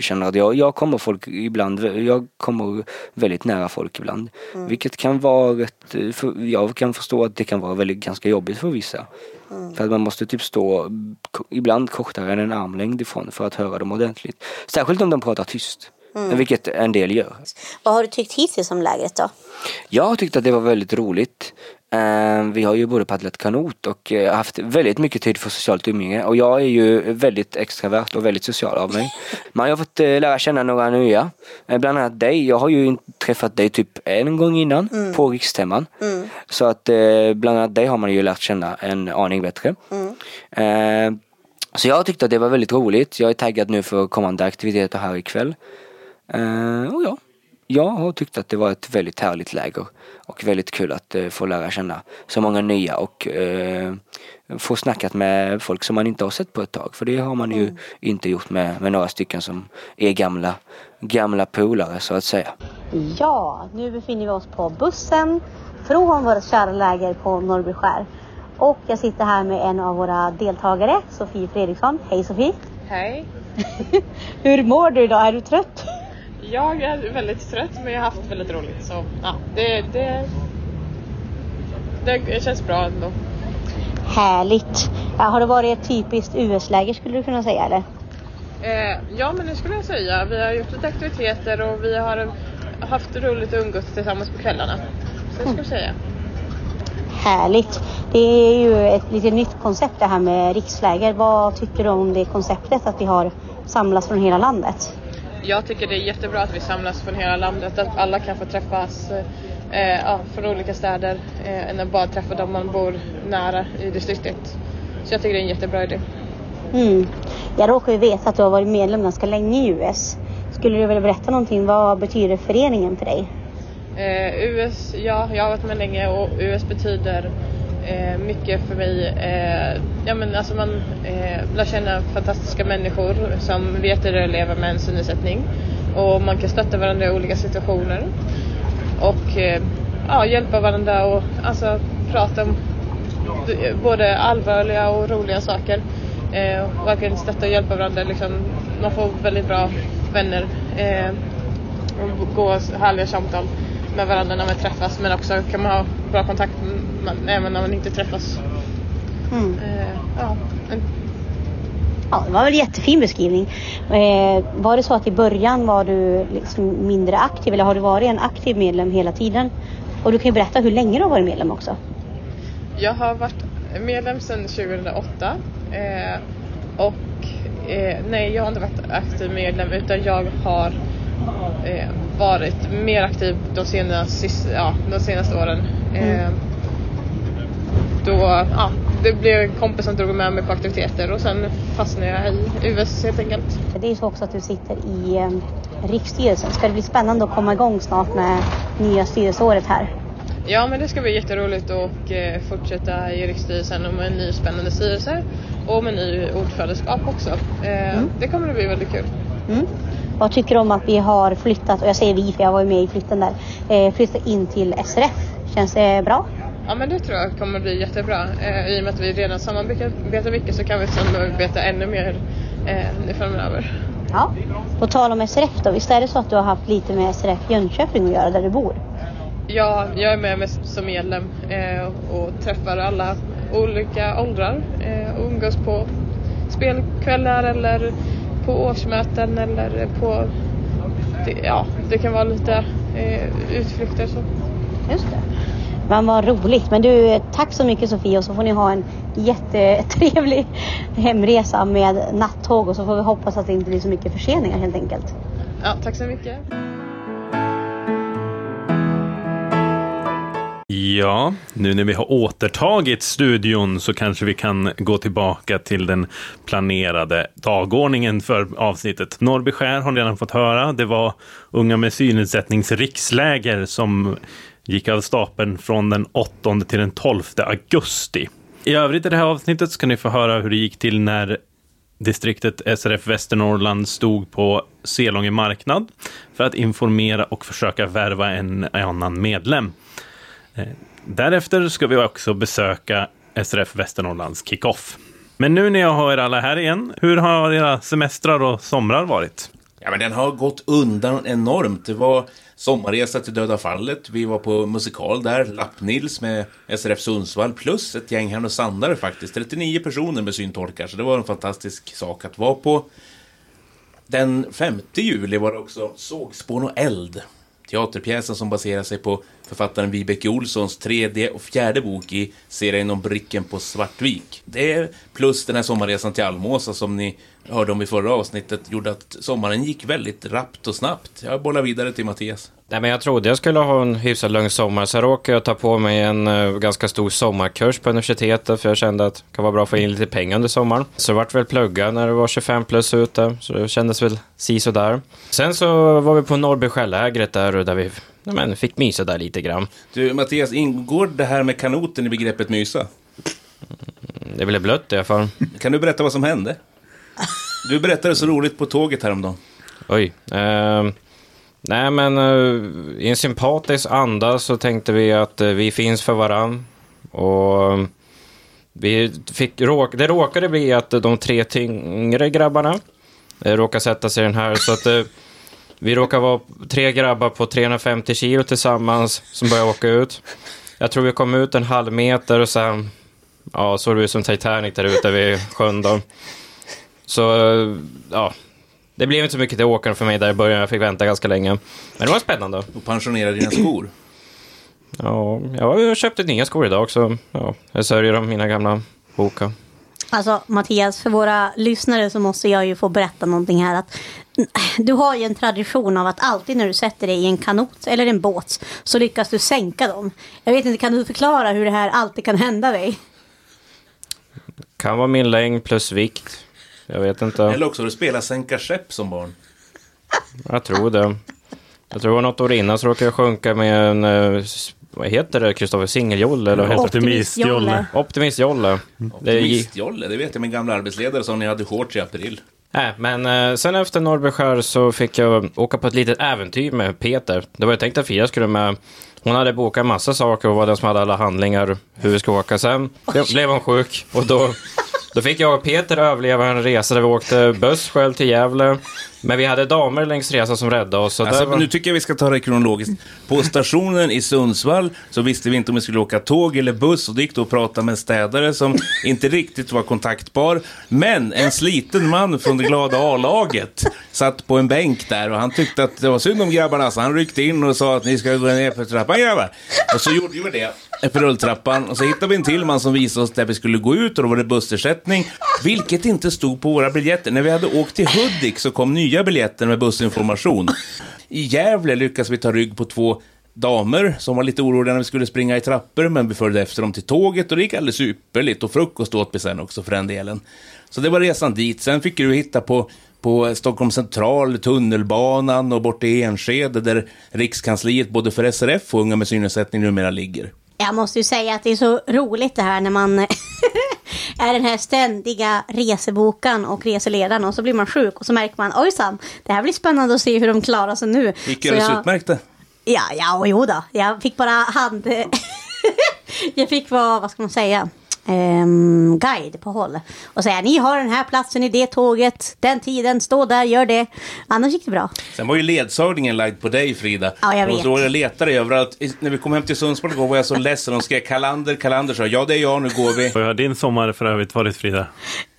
S8: känner att jag, jag kommer folk ibland, jag kommer väldigt nära folk ibland. Vilket kan vara rätt, jag kan förstå att det kan vara väldigt ganska jobbigt för vissa. För att man måste typ stå ibland kortare än en armlängd ifrån för att höra dem ordentligt. Särskilt om de pratar tyst. Vilket en del gör.
S3: Vad har du tyckt hittills om lägret då?
S8: Jag har tyckt att det var väldigt roligt. Eh, Vi har ju både paddlat kanot och eh, haft väldigt mycket tid för socialt umgänge och jag är ju väldigt extravert och väldigt social av mig. Man har fått eh, lära känna några nya. Eh, Bland annat dig. Jag har ju inte träffat dig typ en gång innan på Riksstämman. Så att bland annat dig har man ju lärt känna en aning bättre. Eh, Så jag tyckte att det var väldigt roligt. Jag är taggad nu för kommande aktiviteter här ikväll. Eh, Och ja, jag har tyckt att det var ett väldigt härligt läger och väldigt kul att eh, få lära känna så många nya och eh, få snackat med folk som man inte har sett på ett tag. För det har man ju inte gjort med, med några stycken som är gamla, gamla polare så att säga.
S3: Ja, nu befinner vi oss på bussen från vårt kära läger på Norrbyskär. Och jag sitter här med en av våra deltagare, Sofie Fredriksson. Hej Sofie!
S9: Hej.
S3: Hur mår du idag? Är du trött?
S9: Jag är väldigt trött men jag har haft väldigt roligt så ja, det, det, det känns bra ändå.
S3: Härligt! Ja, har det varit ett typiskt US-läger skulle du kunna säga eller?
S9: Eh, ja men det skulle jag säga. Vi har gjort lite aktiviteter och vi har haft roligt och umgåtts tillsammans på kvällarna. Så det skulle jag säga.
S3: Härligt! Det är ju ett lite nytt koncept det här med riksläger. Vad tycker du om det konceptet att vi har samlats från hela landet?
S9: Jag tycker det är jättebra att vi samlas från hela landet, att alla kan få träffas eh, ja, från olika städer eh, än att bara träffa dem man bor nära i distriktet. Så jag tycker det är en jättebra idé.
S3: Mm. Jag råkar ju veta att du har varit medlem ganska länge i US. Skulle du vilja berätta någonting? Vad betyder föreningen för dig?
S9: Eh, US, ja, jag har varit med länge och US betyder eh, mycket för mig. Eh, ja, men alltså man eh, lär känna fantastiska människor som vet hur det är att leva med en synnedsättning. Och man kan stötta varandra i olika situationer. Och eh, ja, hjälpa varandra och alltså, prata om både allvarliga och roliga saker. Eh, och verkligen stötta och hjälpa varandra. Liksom, man får väldigt bra vänner. Eh, och gå härliga samtal med varandra när man träffas men också kan man ha bra kontakt även när man inte träffas.
S3: Mm.
S9: Eh, ja,
S3: Ja, det var väl en jättefin beskrivning. Eh, var det så att i början var du liksom mindre aktiv eller har du varit en aktiv medlem hela tiden? Och du kan ju berätta hur länge du har varit medlem också.
S9: jag har varit medlem sedan 2008 eh, och eh, nej jag har inte varit aktiv medlem utan jag har eh, varit mer aktiv de senaste, ja, de senaste åren. Eh, då, ja, det blev en kompis som drog med mig på aktiviteter och sen fastnade jag i US helt enkelt.
S3: Det är ju så också att du sitter i eh, riksstyrelsen. Ska det bli spännande att komma igång snart med nya styrelseåret här?
S9: Ja men det ska bli jätteroligt att eh, fortsätta i riksstyrelsen och med en ny spännande styrelse och med ny ordförandeskap också. Eh, Det kommer att bli väldigt kul.
S3: Mm. Vad tycker om att vi har flyttat, och jag säger vi för jag var ju med i flytten där, eh, flyttat in till SRF? Känns det bra?
S9: Ja men det tror jag kommer bli jättebra. Eh, I och med att vi redan samarbetar mycket så kan vi samarbeta ännu mer eh, framöver.
S3: Ja. På tal om SRF då, visst är det så att du har haft lite med SRF Jönköping att göra där du bor?
S9: Ja, jag är med med som medlem eh, och träffar alla olika åldrar eh, och umgås på spelkvällar eller på årsmöten eller på, ja det kan vara lite eh, utflykter så.
S3: Just det. Men vad roligt. Men du, tack så mycket Sofia och så får ni ha en jättetrevlig hemresa med nattåg och så får vi hoppas att det inte blir så mycket förseningar helt enkelt.
S9: Ja, tack så mycket.
S1: Ja, nu när vi har återtagit studion så kanske vi kan gå tillbaka till den planerade dagordningen för avsnittet. Norrby skär har ni redan fått höra. Det var Unga med synnedsättnings riksläger som gick av stapeln från den 8 till den 12 augusti. I övrigt i det här avsnittet ska ni få höra hur det gick till när distriktet SRF Västernorrland stod på Selånge marknad för att informera och försöka värva en annan medlem. Eh, därefter ska vi också besöka SRF Västernorrlands kickoff. Men nu när jag har er alla här igen, hur har era semestrar och somrar varit?
S10: Ja, men den har gått undan enormt. Det var sommarresa till Döda fallet. Vi var på musikal där, Lappnils med SRF Sundsvall plus ett gäng Härnösandare faktiskt. 39 personer med syntolkar, så det var en fantastisk sak att vara på. Den 5 juli var det också Sågspån och eld. Teaterpjäsen som baserar sig på författaren Vibeke Olssons tredje och fjärde bok i serien om Bricken på Svartvik. Det plus den här sommarresan till Almåsa som ni hörde om i förra avsnittet gjorde att sommaren gick väldigt rappt och snabbt. Jag bollar vidare till Mattias.
S2: Nej, men jag trodde jag skulle ha en hyfsat lugn sommar, så råkade jag ta på mig en uh, ganska stor sommarkurs på universitetet, för jag kände att det kan vara bra att få in lite pengar under sommaren. Så det vart väl plugga när det var 25 plus ute, så det kändes väl si där. Sen så var vi på Norrby där, där vi ja, men, fick mysa där lite grann.
S10: Du, Mattias, ingår det här med kanoten i begreppet mysa?
S2: Mm, det blev blött i alla fall.
S10: Kan du berätta vad som hände? Du berättade så roligt på tåget häromdagen.
S2: Oj. Uh, nej, men uh, i en sympatisk anda så tänkte vi att uh, vi finns för varann. Och vi fick, råk, det råkade bli att de tre tyngre grabbarna råkade sätta sig i den här. Så att vi råkar vara tre grabbar på 350 kilo tillsammans som börjar åka ut. Jag tror vi kom ut en halv meter och sen ja, såg det ut som Titanic där ute vid sjön. Då. Så ja, det blev inte så mycket till åkaren för mig där i början. Jag fick vänta ganska länge. Men det var spännande.
S10: Och pensionera dina skor?
S2: ja, jag köpte nya skor idag så ja, jag sörjer om mina gamla Hoka.
S3: Alltså Mattias, för våra lyssnare så måste jag ju få berätta någonting här. Att du har ju en tradition av att alltid när du sätter dig i en kanot eller en båt så lyckas du sänka dem. Jag vet inte, kan du förklara hur det här alltid kan hända dig?
S2: Kan vara min längd plus vikt. Jag vet inte.
S10: Eller också du spelat sänka skepp som barn.
S2: Jag tror det. Jag tror något år innan så råkade jag sjunka med en eh, vad heter det, Kristoffer? Singeljolle? Eller
S1: Optimistjolle.
S2: Optimistjolle.
S10: Optimistjolle, det vet jag min gamla arbetsledare som ni hade shorts i april.
S2: Nej, men eh, sen efter Norrbyskär så fick jag åka på ett litet äventyr med Peter. Det var jag tänkt att Fia skulle med. Hon hade bokat massa saker och var den som hade alla handlingar hur vi ska åka. Sen blev hon sjuk och då då fick jag och Peter överleva en resa där vi åkte buss själv till Gävle. Men vi hade damer längs resan som räddade oss.
S10: Alltså, var... Nu tycker jag vi ska ta det kronologiskt. På stationen i Sundsvall så visste vi inte om vi skulle åka tåg eller buss och det gick då att prata med en städare som inte riktigt var kontaktbar. Men en sliten man från det glada A-laget satt på en bänk där och han tyckte att det var synd om grabbarna så han ryckte in och sa att ni ska gå ner för trappan grabbar. Och så gjorde vi det för rulltrappan och så hittade vi en till man som visade oss där vi skulle gå ut och då var det bussersättning. Vilket inte stod på våra biljetter. När vi hade åkt till Hudik så kom nya biljetter med bussinformation. I Gävle lyckades vi ta rygg på två damer som var lite oroliga när vi skulle springa i trappor, men vi följde efter dem till tåget och det gick alldeles ypperligt. Och frukost åt vi sen också för den delen. Så det var resan dit. Sen fick du hitta på på Stockholm central, tunnelbanan och bort i Enskede där Rikskansliet både för SRF och Unga med synnedsättning numera ligger.
S3: Jag måste ju säga att det är så roligt det här när man är den här ständiga resebokan och reseledaren och så blir man sjuk och så märker man ojsan, det här blir spännande att se hur de klarar sig nu.
S10: Gick alldeles jag... utmärkt det.
S3: Ja, ja, och jo då. Jag fick bara hand... jag fick vara, vad ska man säga? Um, guide på håll och säga ni har den här platsen i det tåget, den tiden, stå där, gör det. Annars gick det bra.
S10: Sen var ju ledsagningen lagd på dig Frida.
S3: Ja, jag vet.
S10: Och jag letade överallt. När vi kom hem till Sundsvall igår var jag så ledsen. De skrev Kalander, Kalander sa ja det är jag, nu går vi.
S1: Hur har din sommar för övrigt varit Frida?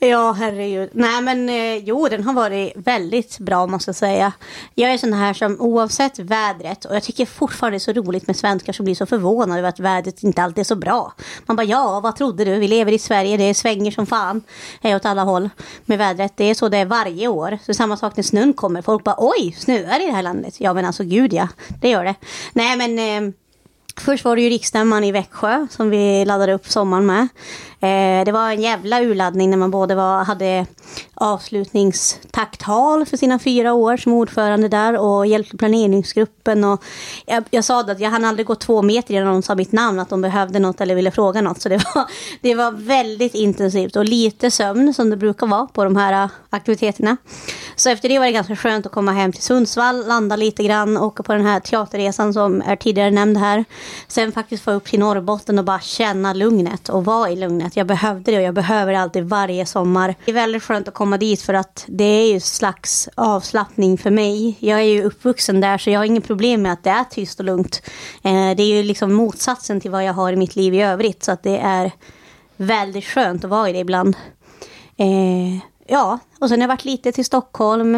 S3: Ja, herregud. Nej, men eh, jo, den har varit väldigt bra måste jag säga. Jag är sån här som oavsett vädret, och jag tycker fortfarande det är så roligt med svenskar som blir så förvånade över att vädret inte alltid är så bra. Man bara, ja, vad trodde du? Vi lever i Sverige, det svänger som fan eh, åt alla håll med vädret. Det är så det är varje år. Så samma sak när snön kommer. Folk bara, oj, snöar i det här landet. Ja, men alltså gud ja, det gör det. Nej, men... Eh, Först var det ju riksstämman i Växjö som vi laddade upp sommaren med. Eh, det var en jävla urladdning när man både var, hade avslutningstacktal för sina fyra år som ordförande där och hjälpte planeringsgruppen. Och jag, jag sa att jag hann aldrig gå två meter innan de sa mitt namn, att de behövde något eller ville fråga något. Så det var, det var väldigt intensivt och lite sömn som det brukar vara på de här äh, aktiviteterna. Så efter det var det ganska skönt att komma hem till Sundsvall, landa lite grann, åka på den här teaterresan som är tidigare nämnd här. Sen faktiskt få upp till Norrbotten och bara känna lugnet och vara i lugnet. Jag behövde det och jag behöver det alltid varje sommar. Det är väldigt skönt att komma dit för att det är ju slags avslappning för mig. Jag är ju uppvuxen där så jag har inget problem med att det är tyst och lugnt. Eh, det är ju liksom motsatsen till vad jag har i mitt liv i övrigt så att det är väldigt skönt att vara i det ibland. Eh, ja, och sen har jag varit lite till Stockholm,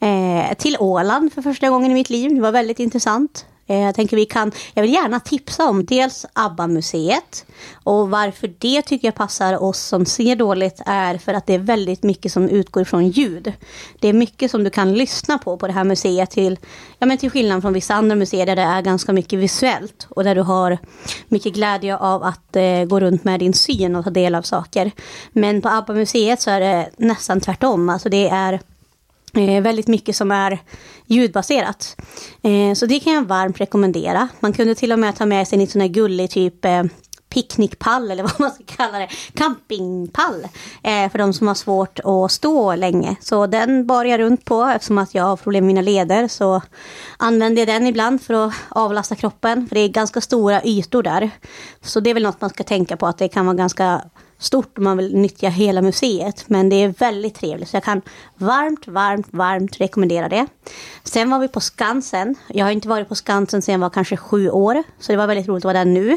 S3: eh, till Åland för första gången i mitt liv. Det var väldigt intressant. Eh, jag tänker vi kan, jag vill gärna tipsa om dels ABBA-museet. Och varför det tycker jag passar oss som ser dåligt är för att det är väldigt mycket som utgår från ljud. Det är mycket som du kan lyssna på på det här museet till, ja men till skillnad från vissa andra museer där det är ganska mycket visuellt. Och där du har mycket glädje av att eh, gå runt med din syn och ta del av saker. Men på ABBA-museet så är det nästan tvärtom. Alltså det är Eh, väldigt mycket som är ljudbaserat. Eh, så det kan jag varmt rekommendera. Man kunde till och med ta med sig en sån här gullig typ eh, picknickpall eller vad man ska kalla det. Campingpall. Eh, för de som har svårt att stå länge. Så den bar jag runt på eftersom att jag har problem med mina leder. Så använder jag den ibland för att avlasta kroppen. För det är ganska stora ytor där. Så det är väl något man ska tänka på att det kan vara ganska stort om man vill nyttja hela museet. Men det är väldigt trevligt så jag kan varmt, varmt, varmt rekommendera det. Sen var vi på Skansen. Jag har inte varit på Skansen sedan jag var kanske sju år. Så det var väldigt roligt att vara där nu.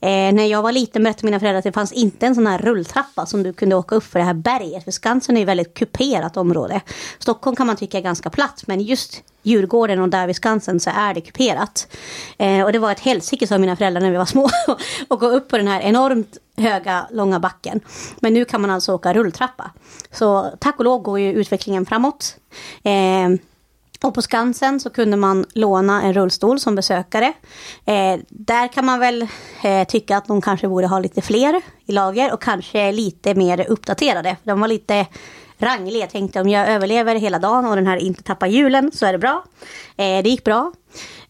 S3: Eh, när jag var liten berättade mina föräldrar att det fanns inte en sån här rulltrappa som du kunde åka upp för det här berget. För Skansen är ju väldigt kuperat område. Stockholm kan man tycka är ganska platt men just Djurgården och där vid Skansen så är det kuperat. Eh, och det var ett helsike sa mina föräldrar när vi var små. och gå upp på den här enormt höga, långa backen. Men nu kan man alltså åka rulltrappa. Så tack och lov går ju utvecklingen framåt. Eh, och på Skansen så kunde man låna en rullstol som besökare. Eh, där kan man väl eh, tycka att de kanske borde ha lite fler i lager och kanske lite mer uppdaterade. De var lite Ranglig, Jag tänkte om jag överlever hela dagen och den här inte tappar hjulen så är det bra. Eh, det gick bra.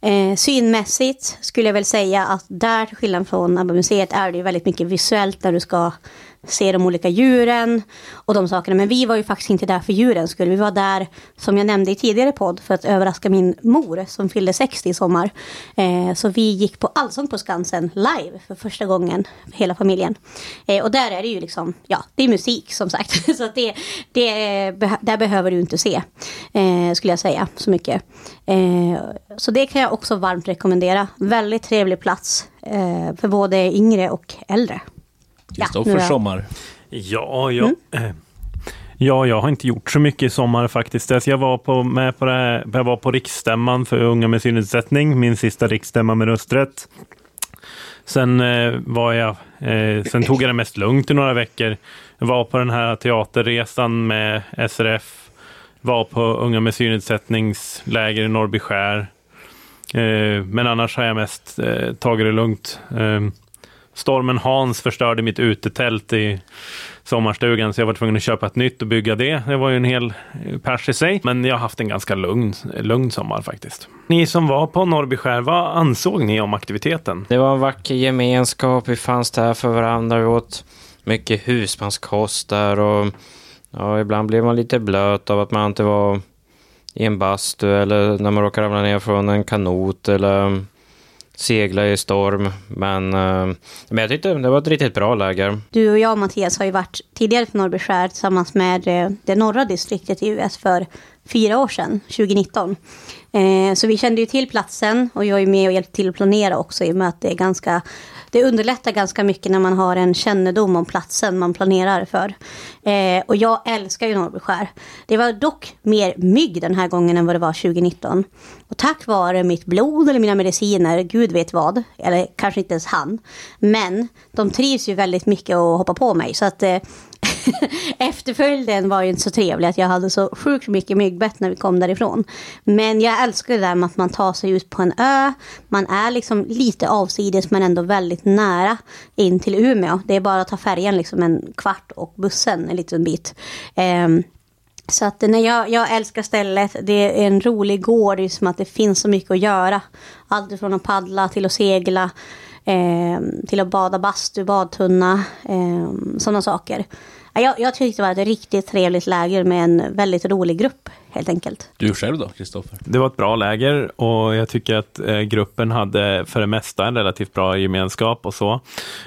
S3: Eh, synmässigt skulle jag väl säga att där till skillnad från ABBA-museet är det väldigt mycket visuellt när du ska se de olika djuren och de sakerna. Men vi var ju faktiskt inte där för djurens skull. Vi var där, som jag nämnde i tidigare podd, för att överraska min mor som fyllde 60 i sommar. Eh, så vi gick på Allsång på Skansen live för första gången, hela familjen. Eh, och där är det ju liksom, ja, det är musik som sagt. så att det, det, där behöver du inte se, eh, skulle jag säga, så mycket. Eh, så det kan jag också varmt rekommendera. Väldigt trevlig plats eh, för både yngre och äldre.
S10: Kristoffers ja, sommar.
S1: Ja, ja. Mm. Ja, jag har inte gjort så mycket i sommar faktiskt. Jag var på, med på, det här, jag var på riksstämman för unga med synnedsättning, min sista riksstämma med rösträtt. Sen eh, var jag, eh, sen tog jag det mest lugnt i några veckor. Jag var på den här teaterresan med SRF, var på unga med synnedsättningsläger i Norrbyskär. Eh, men annars har jag mest eh, tagit det lugnt. Stormen Hans förstörde mitt utetält i sommarstugan så jag var tvungen att köpa ett nytt och bygga det. Det var ju en hel pers i sig. Men jag har haft en ganska lugn, lugn sommar faktiskt. Ni som var på Norrbyskär, vad ansåg ni om aktiviteten?
S2: Det var en vacker gemenskap. Vi fanns där för varandra. Vi åt mycket husmanskost där och ja, ibland blev man lite blöt av att man inte var i en bastu eller när man råkar ramla ner från en kanot eller segla i storm. Men, eh, men jag tyckte det var ett riktigt bra läger.
S3: Du och jag Mattias har ju varit tidigare på Norrbyskär tillsammans med eh, det norra distriktet i US för fyra år sedan, 2019. Eh, så vi kände ju till platsen och jag är med och hjälpte till att planera också i och med att det är ganska det underlättar ganska mycket när man har en kännedom om platsen man planerar för. Eh, och jag älskar ju Norrbyskär. Det var dock mer mygg den här gången än vad det var 2019. Och tack vare mitt blod eller mina mediciner, gud vet vad, eller kanske inte ens han. Men de trivs ju väldigt mycket och hoppar på mig. Så att eh, efterföljden var ju inte så trevlig att jag hade så sjukt mycket myggbett när vi kom därifrån. Men jag älskar det där med att man tar sig ut på en ö. Man är liksom lite avsides men ändå väldigt nära in till Umeå. Det är bara att ta färjan liksom en kvart och bussen en liten bit. Um, så att när jag, jag älskar stället, det är en rolig gård, det är som att det finns så mycket att göra. Allt från att paddla till att segla, eh, till att bada bastu, badtunna, eh, sådana saker. Jag, jag tyckte det var ett riktigt trevligt läger med en väldigt rolig grupp helt enkelt.
S10: Du själv då, Kristoffer?
S1: Det var ett bra läger och jag tycker att eh, gruppen hade för det mesta en relativt bra gemenskap och så.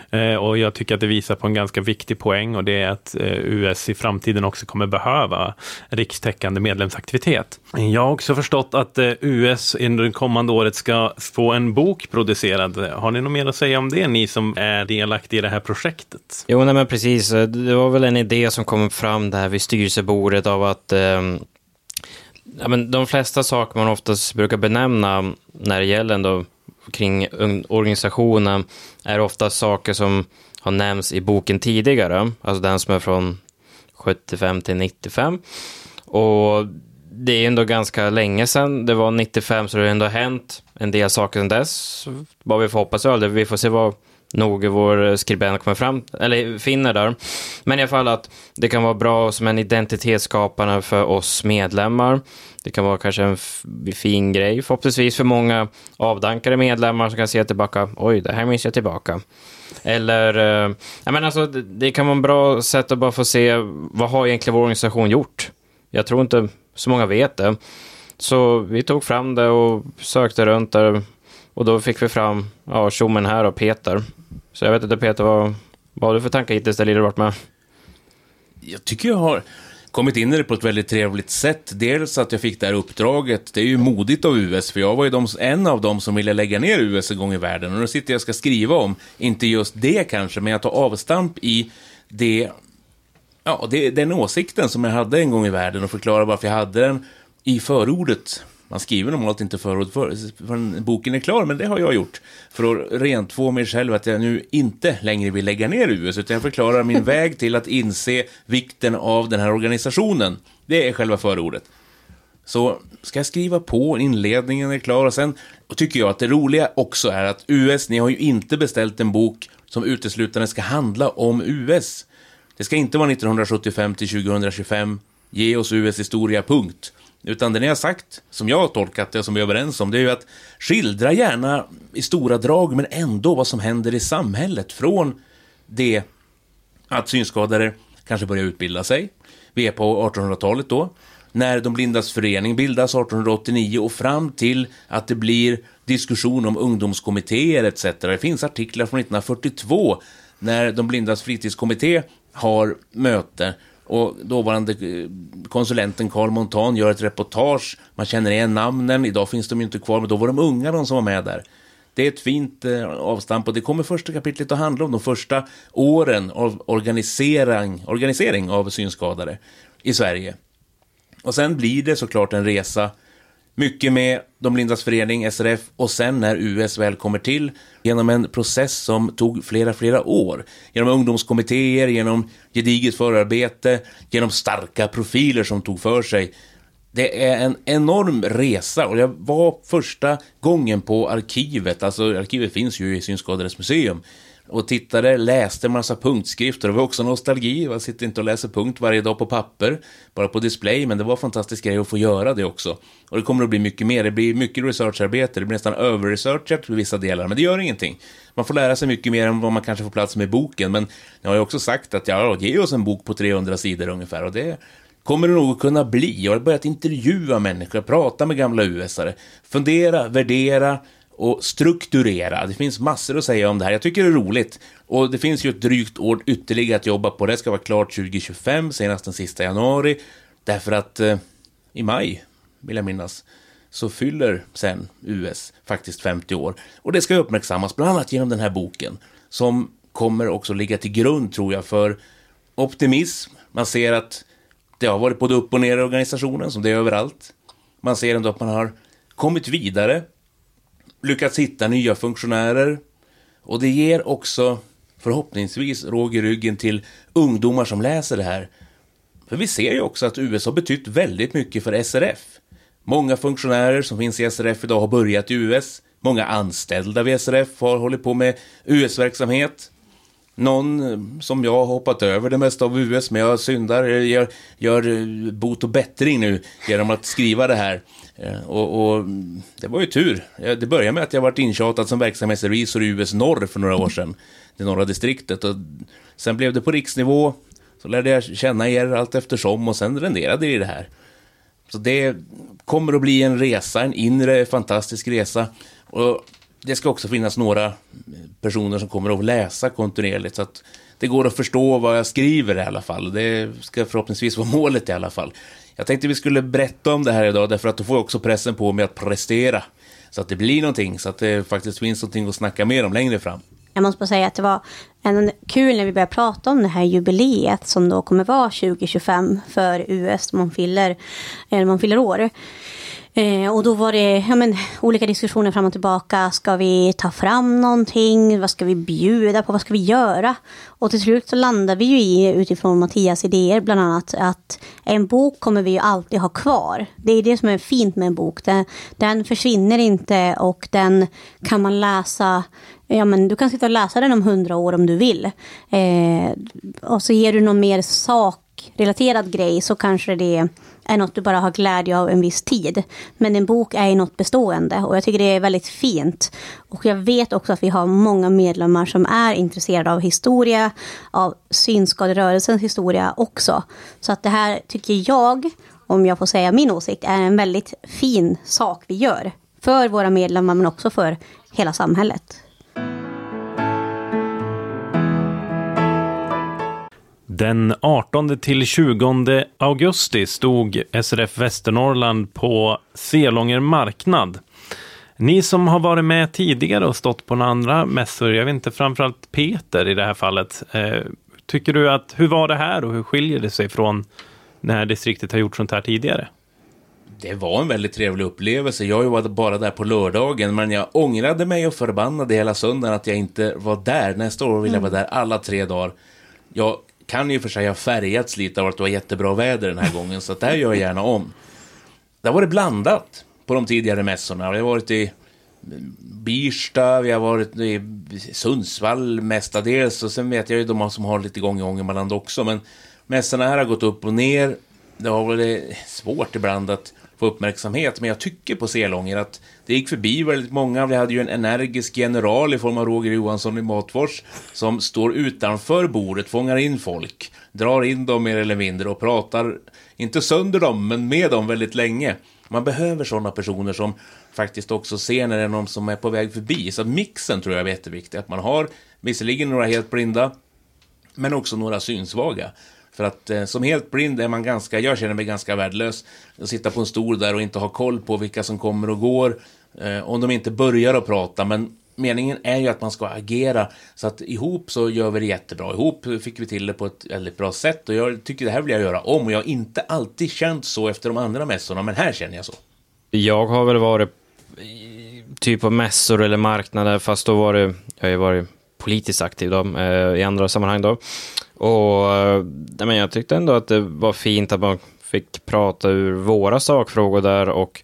S1: Eh, och jag tycker att det visar på en ganska viktig poäng och det är att eh, US i framtiden också kommer behöva rikstäckande medlemsaktivitet. Jag har också förstått att US under det kommande året ska få en bok producerad. Har ni något mer att säga om det, ni som är delaktiga i det här projektet?
S2: Jo, nej, men precis. Det var väl en idé som kom fram där vid styrelsebordet av att eh, ja, men de flesta saker man oftast brukar benämna när det gäller ändå kring organisationen är ofta saker som har nämnts i boken tidigare, alltså den som är från 75 till 95. Och det är ändå ganska länge sedan, det var 95 så det har ändå hänt en del saker sedan dess. Vad vi får hoppas eller vi får se vad nog vår eh, skribent kommer fram, eller finner där. Men i alla fall att det kan vara bra som en identitetsskapare för oss medlemmar. Det kan vara kanske en fin grej, förhoppningsvis för många avdankade medlemmar som kan se tillbaka, oj, det här minns jag tillbaka. Eller, eh, jag menar alltså, det kan vara en bra sätt att bara få se, vad har egentligen vår organisation gjort? Jag tror inte så många vet det. Så vi tog fram det och sökte runt där och då fick vi fram ja, tjommen här och Peter. Så jag vet inte Peter, vad, vad har du för tankar hittills där du varit med?
S10: Jag tycker jag har kommit in i det på ett väldigt trevligt sätt. Dels att jag fick det här uppdraget, det är ju modigt av US, för jag var ju de, en av dem som ville lägga ner US en gång i världen. Och nu sitter jag och ska skriva om, inte just det kanske, men jag tar avstamp i det, ja, det, den åsikten som jag hade en gång i världen och förklarar varför jag hade den i förordet man skriver normalt inte förord för, förrän boken är klar, men det har jag gjort. För att rent få mig själv att jag nu inte längre vill lägga ner US, utan jag förklarar min väg till att inse vikten av den här organisationen. Det är själva förordet. Så ska jag skriva på, inledningen är klar och sen och tycker jag att det roliga också är att US, ni har ju inte beställt en bok som uteslutande ska handla om US. Det ska inte vara 1975 till 2025, ge oss US historia, punkt. Utan det ni har sagt, som jag har tolkat det, som vi är överens om, det är ju att skildra gärna i stora drag, men ändå vad som händer i samhället. Från det att synskadade kanske börjar utbilda sig, vi är på 1800-talet då, när de blindas förening bildas 1889 och fram till att det blir diskussion om ungdomskommittéer etc. Det finns artiklar från 1942 när de blindas fritidskommitté har möte och dåvarande eh, konsulenten Carl Montan gör ett reportage. Man känner igen namnen. Idag finns de ju inte kvar, men då var de unga de som var med där. Det är ett fint eh, avstamp och det kommer första kapitlet att handla om de första åren av organisering, organisering av synskadade i Sverige. Och sen blir det såklart en resa mycket med De blindas förening, SRF, och sen när US väl kommer till genom en process som tog flera, flera år. Genom ungdomskommittéer, genom gediget förarbete, genom starka profiler som tog för sig. Det är en enorm resa och jag var första gången på arkivet, alltså arkivet finns ju i Synskadades museum, och tittade, läste en massa punktskrifter. Det var också nostalgi. Jag sitter inte och läser punkt varje dag på papper, bara på display, men det var fantastisk grej att få göra det också. Och det kommer att bli mycket mer. Det blir mycket researcharbete. Det blir nästan överresearchat i vissa delar, men det gör ingenting. Man får lära sig mycket mer än vad man kanske får plats med i boken, men jag har ju också sagt att ja, ge oss en bok på 300 sidor ungefär, och det kommer det nog att kunna bli. Jag har börjat intervjua människor, prata med gamla USare, fundera, värdera, och strukturera. Det finns massor att säga om det här. Jag tycker det är roligt. Och det finns ju ett drygt år ytterligare att jobba på. Det ska vara klart 2025, senast den sista januari. Därför att, eh, i maj, vill jag minnas, så fyller sen US faktiskt 50 år. Och det ska uppmärksammas bland annat genom den här boken som kommer också ligga till grund, tror jag, för optimism. Man ser att det har varit både upp och ner i organisationen, som det är överallt. Man ser ändå att man har kommit vidare, lyckats hitta nya funktionärer. Och det ger också förhoppningsvis råg i ryggen till ungdomar som läser det här. För vi ser ju också att US har betytt väldigt mycket för SRF. Många funktionärer som finns i SRF idag har börjat i US. Många anställda vid SRF har hållit på med US-verksamhet. Någon eh, som jag har hoppat över det mesta av US, men jag syndar, eh, gör, gör eh, bot och bättring nu genom att skriva det här. Och, och, det var ju tur. Det började med att jag varit intjatad som verksamhetsrevisor i US Norr för några år sedan, det norra distriktet. Och sen blev det på riksnivå, så lärde jag känna er allt eftersom och sen renderade det i det här. Så det kommer att bli en resa, en inre fantastisk resa. Och det ska också finnas några personer som kommer att läsa kontinuerligt så att det går att förstå vad jag skriver i alla fall. Det ska förhoppningsvis vara målet i alla fall. Jag tänkte vi skulle berätta om det här idag därför att då får jag också pressen på mig att prestera. Så att det blir någonting, så att det faktiskt finns någonting att snacka mer om längre fram.
S3: Jag måste bara säga att det var en kul när vi började prata om det här jubileet som då kommer vara 2025 för US, man fyller, man fyller år. Eh, och då var det ja, men, olika diskussioner fram och tillbaka. Ska vi ta fram någonting? Vad ska vi bjuda på? Vad ska vi göra? Och till slut så landar vi ju i, utifrån Mattias idéer, bland annat att en bok kommer vi ju alltid ha kvar. Det är det som är fint med en bok. Den, den försvinner inte och den kan man läsa Ja, men du kan sitta och läsa den om hundra år om du vill. Eh, och så ger du någon mer sakrelaterad grej så kanske det är något du bara har glädje av en viss tid. Men en bok är ju något bestående och jag tycker det är väldigt fint. Och jag vet också att vi har många medlemmar som är intresserade av historia, av synskaderörelsens historia också. Så att det här tycker jag, om jag får säga min åsikt, är en väldigt fin sak vi gör. För våra medlemmar men också för hela samhället.
S1: Den 18 till 20 augusti stod SRF Västernorrland på Selånger marknad. Ni som har varit med tidigare och stått på några andra mässor, jag vet inte, framförallt Peter i det här fallet. Eh, tycker du att, hur var det här och hur skiljer det sig från när distriktet har gjort sånt här tidigare?
S10: Det var en väldigt trevlig upplevelse. Jag var bara där på lördagen, men jag ångrade mig och förbannade hela söndagen att jag inte var där. Nästa år vill jag vara där alla tre dagar. Jag kan ju för sig ha färgats lite av att det var jättebra väder den här gången, så det här gör jag gärna om. Det har varit blandat på de tidigare mässorna. Vi har varit i Birsta, vi har varit i Sundsvall mestadels och sen vet jag ju de som har lite igång i Ångermanland också. Men mässorna här har gått upp och ner. Det har varit svårt ibland att få uppmärksamhet. Men jag tycker på Selånger att det gick förbi väldigt många. Vi hade ju en energisk general i form av Roger Johansson i Matfors som står utanför bordet, fångar in folk, drar in dem mer eller mindre och pratar, inte sönder dem, men med dem väldigt länge. Man behöver sådana personer som faktiskt också ser när det är någon som är på väg förbi. Så mixen tror jag är jätteviktig. Att man har visserligen några helt blinda, men också några synsvaga. För att eh, som helt blind är man ganska, jag känner mig ganska värdelös. Att sitta på en stol där och inte ha koll på vilka som kommer och går. Eh, om de inte börjar att prata, men meningen är ju att man ska agera. Så att ihop så gör vi det jättebra. Ihop fick vi till det på ett väldigt bra sätt och jag tycker det här vill jag göra om. Och jag har inte alltid känt så efter de andra mässorna, men här känner jag så.
S2: Jag har väl varit eh, typ på mässor eller marknader, fast då var det, jag har ju varit politiskt aktiv då, eh, i andra sammanhang då. Och nej, men jag tyckte ändå att det var fint att man fick prata ur våra sakfrågor där och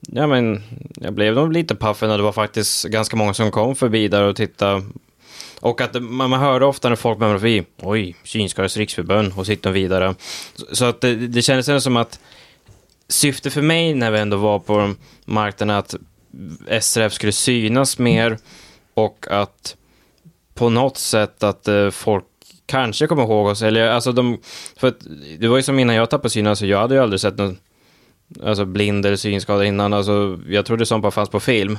S2: ja, men jag blev nog lite paff när det var faktiskt ganska många som kom förbi där och tittade. Och att man, man hörde ofta när folk mömlade förbi, oj, Synskadades riksförbund och sitter vidare. Så, så att det, det kändes som att syftet för mig när vi ändå var på marknaden att SRF skulle synas mer och att på något sätt att eh, folk kanske kommer ihåg oss. Eller, alltså de, för att, det var ju som innan jag tappade synen, alltså jag hade ju aldrig sett någon alltså blind eller synskadad innan. Alltså, jag trodde sånt bara fanns på film.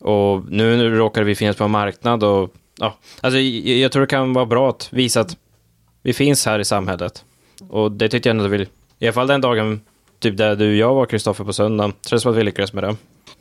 S2: Och nu, nu råkar vi finnas på en marknad och ja, alltså jag, jag tror det kan vara bra att visa att vi finns här i samhället. Och det tyckte jag ändå vill, i alla fall den dagen typ där du och jag var, Kristoffer, på söndagen, tror som att vi lyckades med det.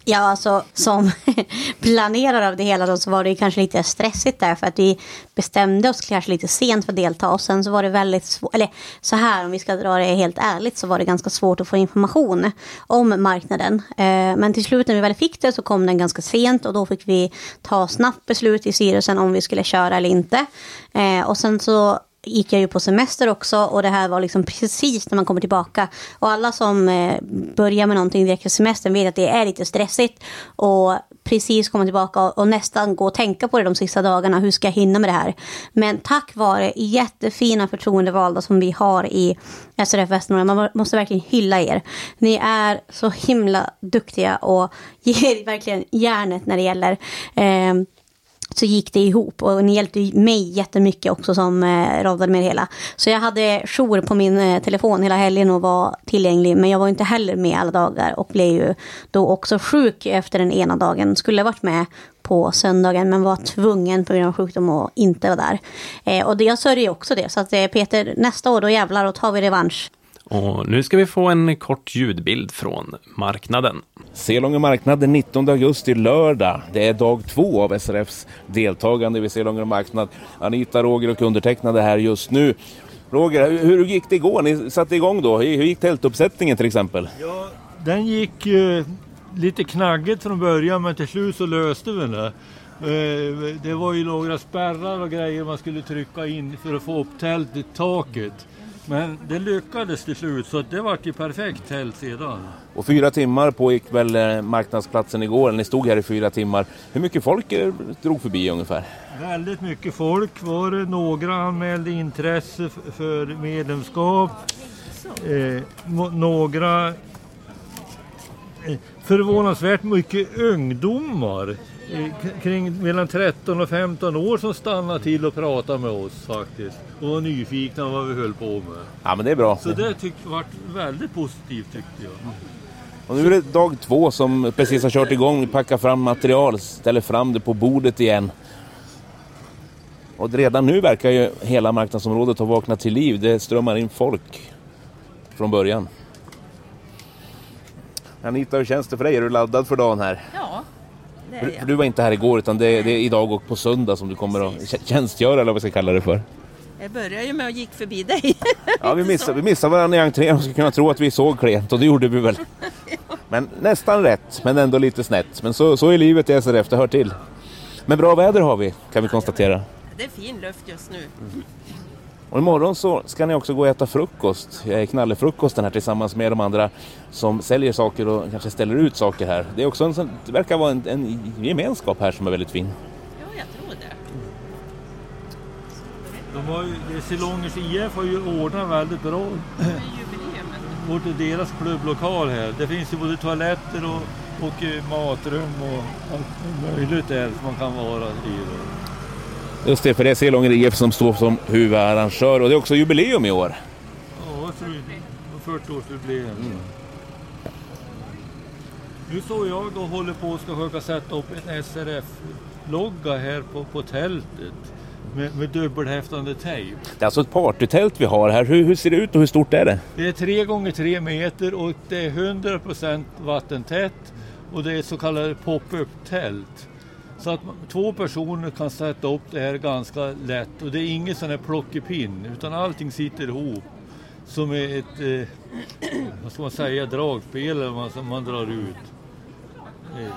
S3: Ja, alltså som planerare av det hela då, så var det ju kanske lite stressigt där för att vi bestämde oss kanske lite sent för att delta och sen så var det väldigt svårt, eller så här om vi ska dra det helt ärligt så var det ganska svårt att få information om marknaden. Eh, men till slut när vi väl fick det så kom den ganska sent och då fick vi ta snabbt beslut i styrelsen om vi skulle köra eller inte. Eh, och sen så gick jag ju på semester också och det här var liksom precis när man kommer tillbaka. Och alla som eh, börjar med någonting direkt efter semestern vet att det är lite stressigt. Och precis komma tillbaka och, och, nästan gå och tänka på det de sista dagarna. Hur ska jag hinna med det här? Men tack vare jättefina förtroendevalda som vi har i SRF Västernorrland. Man måste verkligen hylla er. Ni är så himla duktiga och ger verkligen järnet när det gäller eh, så gick det ihop och ni hjälpte mig jättemycket också som eh, radade med det hela. Så jag hade jour på min eh, telefon hela helgen och var tillgänglig men jag var inte heller med alla dagar och blev ju då också sjuk efter den ena dagen. Skulle varit med på söndagen men var tvungen på grund av sjukdom och inte var där. Eh, och det, jag sörjer också det så att eh, Peter nästa år då jävlar och tar vi revansch.
S1: Och nu ska vi få en kort ljudbild från marknaden.
S10: Selånga marknad den 19 augusti, lördag. Det är dag två av SRFs deltagande vid Selånga marknad. Anita, Roger och undertecknade här just nu. Roger, hur gick det igår? Ni satte igång då. Hur gick tältuppsättningen till exempel?
S11: Ja, den gick eh, lite knaggigt från början men till slut så löste vi det. Eh, det var ju några spärrar och grejer man skulle trycka in för att få upp tältet i taket. Men det lyckades till slut så det vart ju perfekt tält sedan.
S10: Och fyra timmar pågick väl eh, marknadsplatsen igår, ni stod här i fyra timmar. Hur mycket folk eh, drog förbi ungefär?
S11: Väldigt mycket folk var det. Några anmälde intresse för medlemskap. Eh, några eh, förvånansvärt mycket ungdomar kring mellan 13 och 15 år som stannade till och pratade med oss faktiskt. Och var nyfikna vad vi höll på med.
S10: Ja men det är bra.
S11: Så det tyckte varit väldigt positivt tyckte jag.
S10: Och nu är det dag två som precis har kört igång, packar fram material, ställer fram det på bordet igen. Och redan nu verkar ju hela marknadsområdet ha vaknat till liv. Det strömmar in folk från början. Anita, hur känns det för dig? Är du laddad för dagen här?
S12: Ja,
S10: För, för du var inte här igår utan det, det är idag och på söndag som du kommer att tjänstgöra eller vad vi ska kalla det för.
S12: Jag började ju med att gick förbi dig.
S10: Ja, vi missade, vi missade varandra i entrén och skulle kunna tro att vi såg klent och det gjorde vi väl. Men nästan rätt, men ändå lite snett. Men så, så är livet i SRF, det hör till. Men bra väder har vi, kan vi konstatera.
S12: Det är fin luft just nu.
S10: Och imorgon så ska ni också gå och äta frukost, knallefrukosten här tillsammans med de andra som säljer saker och kanske ställer ut saker här. Det, är också en, det verkar vara en, en gemenskap här som är väldigt fin.
S12: Ja, jag tror det.
S11: De har ju, det- Silångers IF har ju ordnat väldigt bra i deras klubblokal här. Det finns ju både toaletter och, och eh, matrum och allt möjligt där som man kan vara i. Då.
S10: Just det, för det är Selånger IF som står som huvudarrangör och det är också jubileum i år.
S11: Ja, jag tror det var 40-årsjubileum. Nu står jag och håller på och ska försöka sätta upp en SRF-logga här på, på tältet med, med dubbelhäftande tejp.
S10: Det är alltså ett partytält vi har här. Hur, hur ser det ut och hur stort är det?
S11: Det är tre gånger tre meter och det är 100% vattentätt och det är så kallade pop-up-tält. Så att man- två personer kan sätta upp det här ganska lätt och det är ingen sån här plockepinn utan allting sitter ihop som är ett, eh, vad ska man säga, dragspel eller vad som man drar ut. Eh,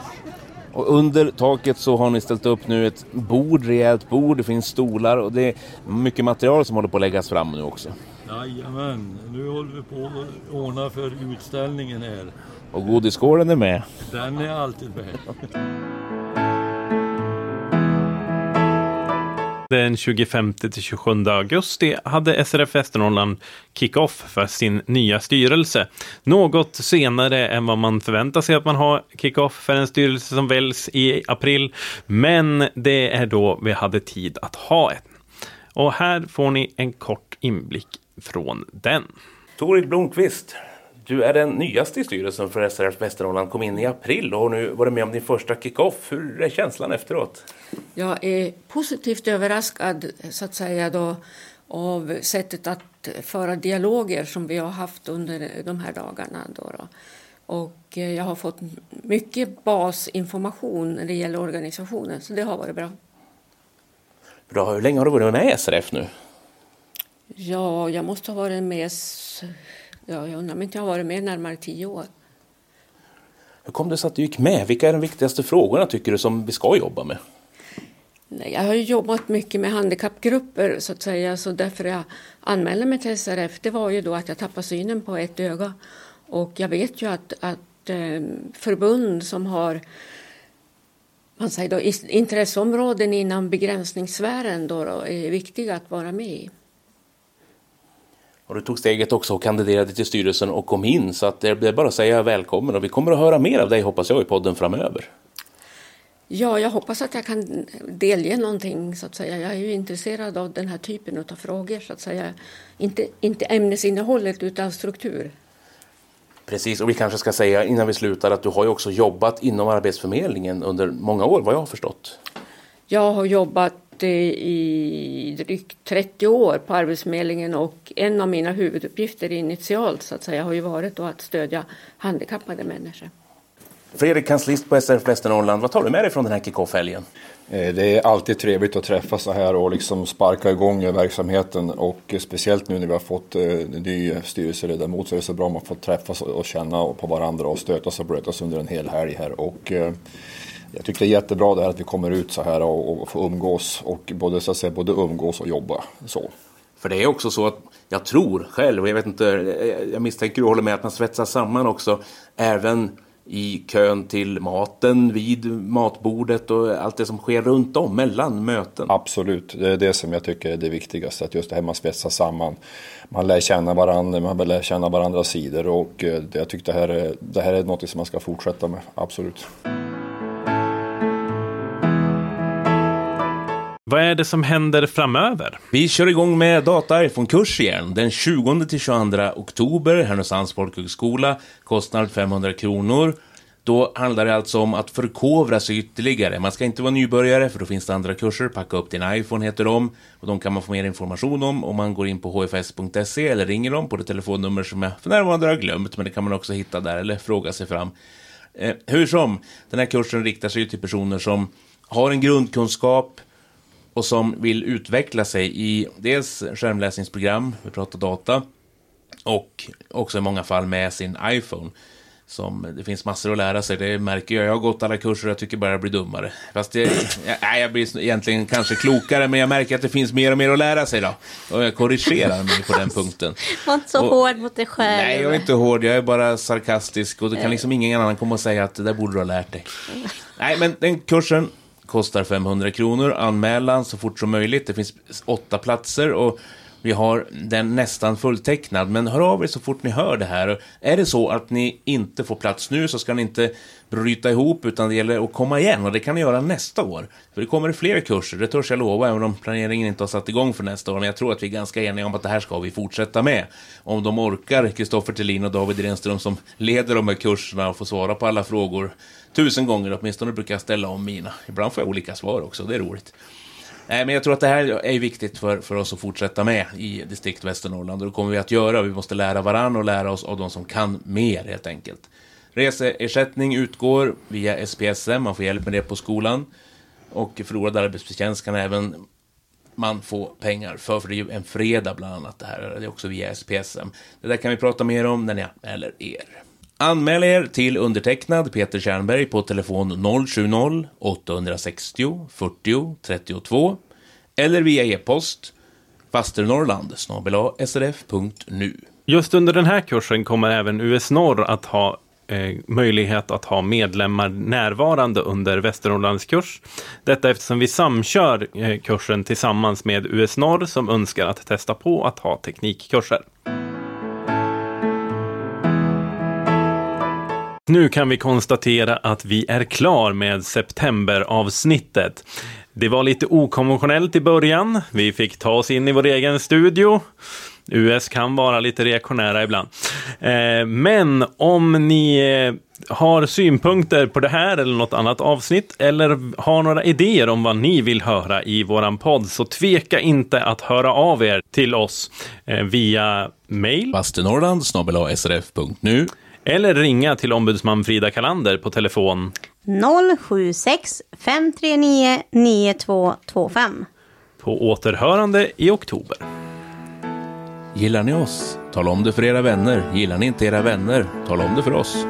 S10: Och under taket så har ni ställt upp nu ett bord, rejält bord, det finns stolar och det är mycket material som håller på att läggas fram nu också.
S11: Jajamän, nu håller vi på att ordna för utställningen här.
S10: Och godisskålen är med.
S11: Den är alltid med.
S1: Den 25 till 27 augusti hade SRF Västernorrland kick-off för sin nya styrelse. Något senare än vad man förväntar sig att man har kick-off för en styrelse som väljs i april. Men det är då vi hade tid att ha en. Och här får ni en kort inblick från den.
S10: Torit Blomqvist, du är den nyaste i styrelsen för SRF Västernorrland, kom in i april och har nu varit med om din första kick-off. Hur är känslan efteråt?
S13: Jag är positivt överraskad så att säga då av sättet att föra dialoger som vi har haft under de här dagarna. Då då. Och eh, jag har fått mycket basinformation när det gäller organisationen, så det har varit bra.
S10: Bra, hur länge har du varit med SRF nu?
S13: Ja, jag måste ha varit med... Ja, jag undrar om inte jag har varit med närmare tio år.
S10: Hur kom det sig att du gick med? Vilka är de viktigaste frågorna tycker du som vi ska jobba med?
S13: Nej, Jag har ju jobbat mycket med handikappgrupper så att säga, så därför jag anmälde mig till SRF det var ju då att jag tappade synen på ett öga. Och jag vet ju att, att eh, förbund som har man säger då, intresseområden inom begränsningssfären då, då är viktiga att vara med i.
S10: Och du tog steget också och kandiderade till styrelsen och kom in så att det är bara att säga välkommen och vi kommer att höra mer av dig hoppas jag i podden framöver.
S13: Ja, jag hoppas att jag kan delge någonting så att säga. Jag är ju intresserad av den här typen av frågor så att säga. Inte, inte ämnesinnehållet utan struktur.
S10: Precis, och vi kanske ska säga innan vi slutar att du har ju också jobbat inom Arbetsförmedlingen under många år vad jag har förstått.
S13: Jag har jobbat eh, i drygt 30 år på Arbetsförmedlingen och en av mina huvuduppgifter initialt så att säga har ju varit då att stödja handikappade människor.
S10: Fredrik, kanslist på SRF Västernorrland, vad tar du med dig från den här kick-off-helgen?
S14: Eh, Det är alltid trevligt att träffas så här och liksom sparka igång verksamheten och speciellt nu när vi har fått eh, en ny styrelseledamot så är det så bra om man får träffas och känna på varandra och stötas och blötas under en hel helg här. Och, eh, jag tycker det är jättebra det här att vi kommer ut så här och, och får umgås och både, så att säga, både umgås och jobba så.
S10: För det är också så att jag tror själv, och jag vet inte, jag misstänker du håller med att man svetsas samman också, även i kön till maten, vid matbordet och allt det som sker runt om, mellan möten.
S14: Absolut, det är det som jag tycker är det viktigaste, att just det här man svetsar samman. Man lär känna varandra, man lär känna varandras sidor och eh, jag tycker det här, är, det här är något som man ska fortsätta med, absolut.
S1: Vad är det som händer framöver?
S10: Vi kör igång med data iPhone-kurs igen den 20 till 22 oktober, Härnösands folkhögskola. Kostnad 500 kronor. Då handlar det alltså om att förkovra sig ytterligare. Man ska inte vara nybörjare för då finns det andra kurser. Packa upp din iPhone heter de. Och de kan man få mer information om om man går in på hfs.se eller ringer dem på det telefonnummer som jag för närvarande har glömt. Men det kan man också hitta där eller fråga sig fram. Eh, hur som, den här kursen riktar sig till personer som har en grundkunskap och som vill utveckla sig i dels skärmläsningsprogram, vi pratar data, och också i många fall med sin iPhone. Som, det finns massor att lära sig, det märker jag. Jag har gått alla kurser och jag tycker bara jag blir dummare. Fast det, jag, jag blir egentligen kanske klokare, men jag märker att det finns mer och mer att lära sig då. Och jag korrigerar mig på den punkten.
S3: Var inte så
S10: Och-
S3: hård mot dig själv.
S10: Nej, jag är inte hård. Jag är bara sarkastisk. Och det kan liksom ingen annan komma och säga att det där borde du ha lärt dig. Nej, men den kursen kostar 500 kronor. Anmälan så fort som möjligt. Det finns åtta platser och vi har den nästan fulltecknad. Men hör av er så fort ni hör det här. Är det så att ni inte får plats nu så ska ni inte bryta ihop utan det gäller att komma igen och det kan ni göra nästa år. För det kommer fler kurser, det törs jag lova, även om planeringen inte har satt igång för nästa år. Men jag tror att vi är ganska eniga om att det här ska vi fortsätta med. Om de orkar, Kristoffer Thelin och David Renström som leder de här kurserna och får svara på alla frågor tusen gånger åtminstone brukar jag ställa om mina. Ibland får jag olika svar också, det är roligt. Nej, men jag tror att det här är viktigt för, för oss att fortsätta med i distrikt Västernorrland. Och det kommer vi att göra. Vi måste lära varandra och lära oss av de som kan mer helt enkelt. Reseersättning utgår via SPSM, man får hjälp med det på skolan. Och förlorad arbetsförtjänst kan även man få pengar för, för det är ju en fredag bland annat det här. Det är också via SPSM. Det där kan vi prata mer om när ni anmäler er. Anmäl er till undertecknad Peter Tjernberg på telefon 070-860 40 32 eller via e-post fasternorrland srf.nu.
S1: Just under den här kursen kommer även US Norr att ha eh, möjlighet att ha medlemmar närvarande under Västernorrlands kurs. Detta eftersom vi samkör eh, kursen tillsammans med US Norr som önskar att testa på att ha teknikkurser. Nu kan vi konstatera att vi är klar med septemberavsnittet. Det var lite okonventionellt i början. Vi fick ta oss in i vår egen studio. US kan vara lite reaktionära ibland. Eh, men om ni eh, har synpunkter på det här eller något annat avsnitt eller har några idéer om vad ni vill höra i våran podd så tveka inte att höra av er till oss eh, via mail.
S15: Bastunorrland srf.nu
S1: eller ringa till ombudsman Frida Kalander på telefon
S3: 076 539 9225.
S1: på återhörande i oktober.
S10: Gillar ni oss? Tala om det för era vänner. Gillar ni inte era vänner? Tala om det för oss.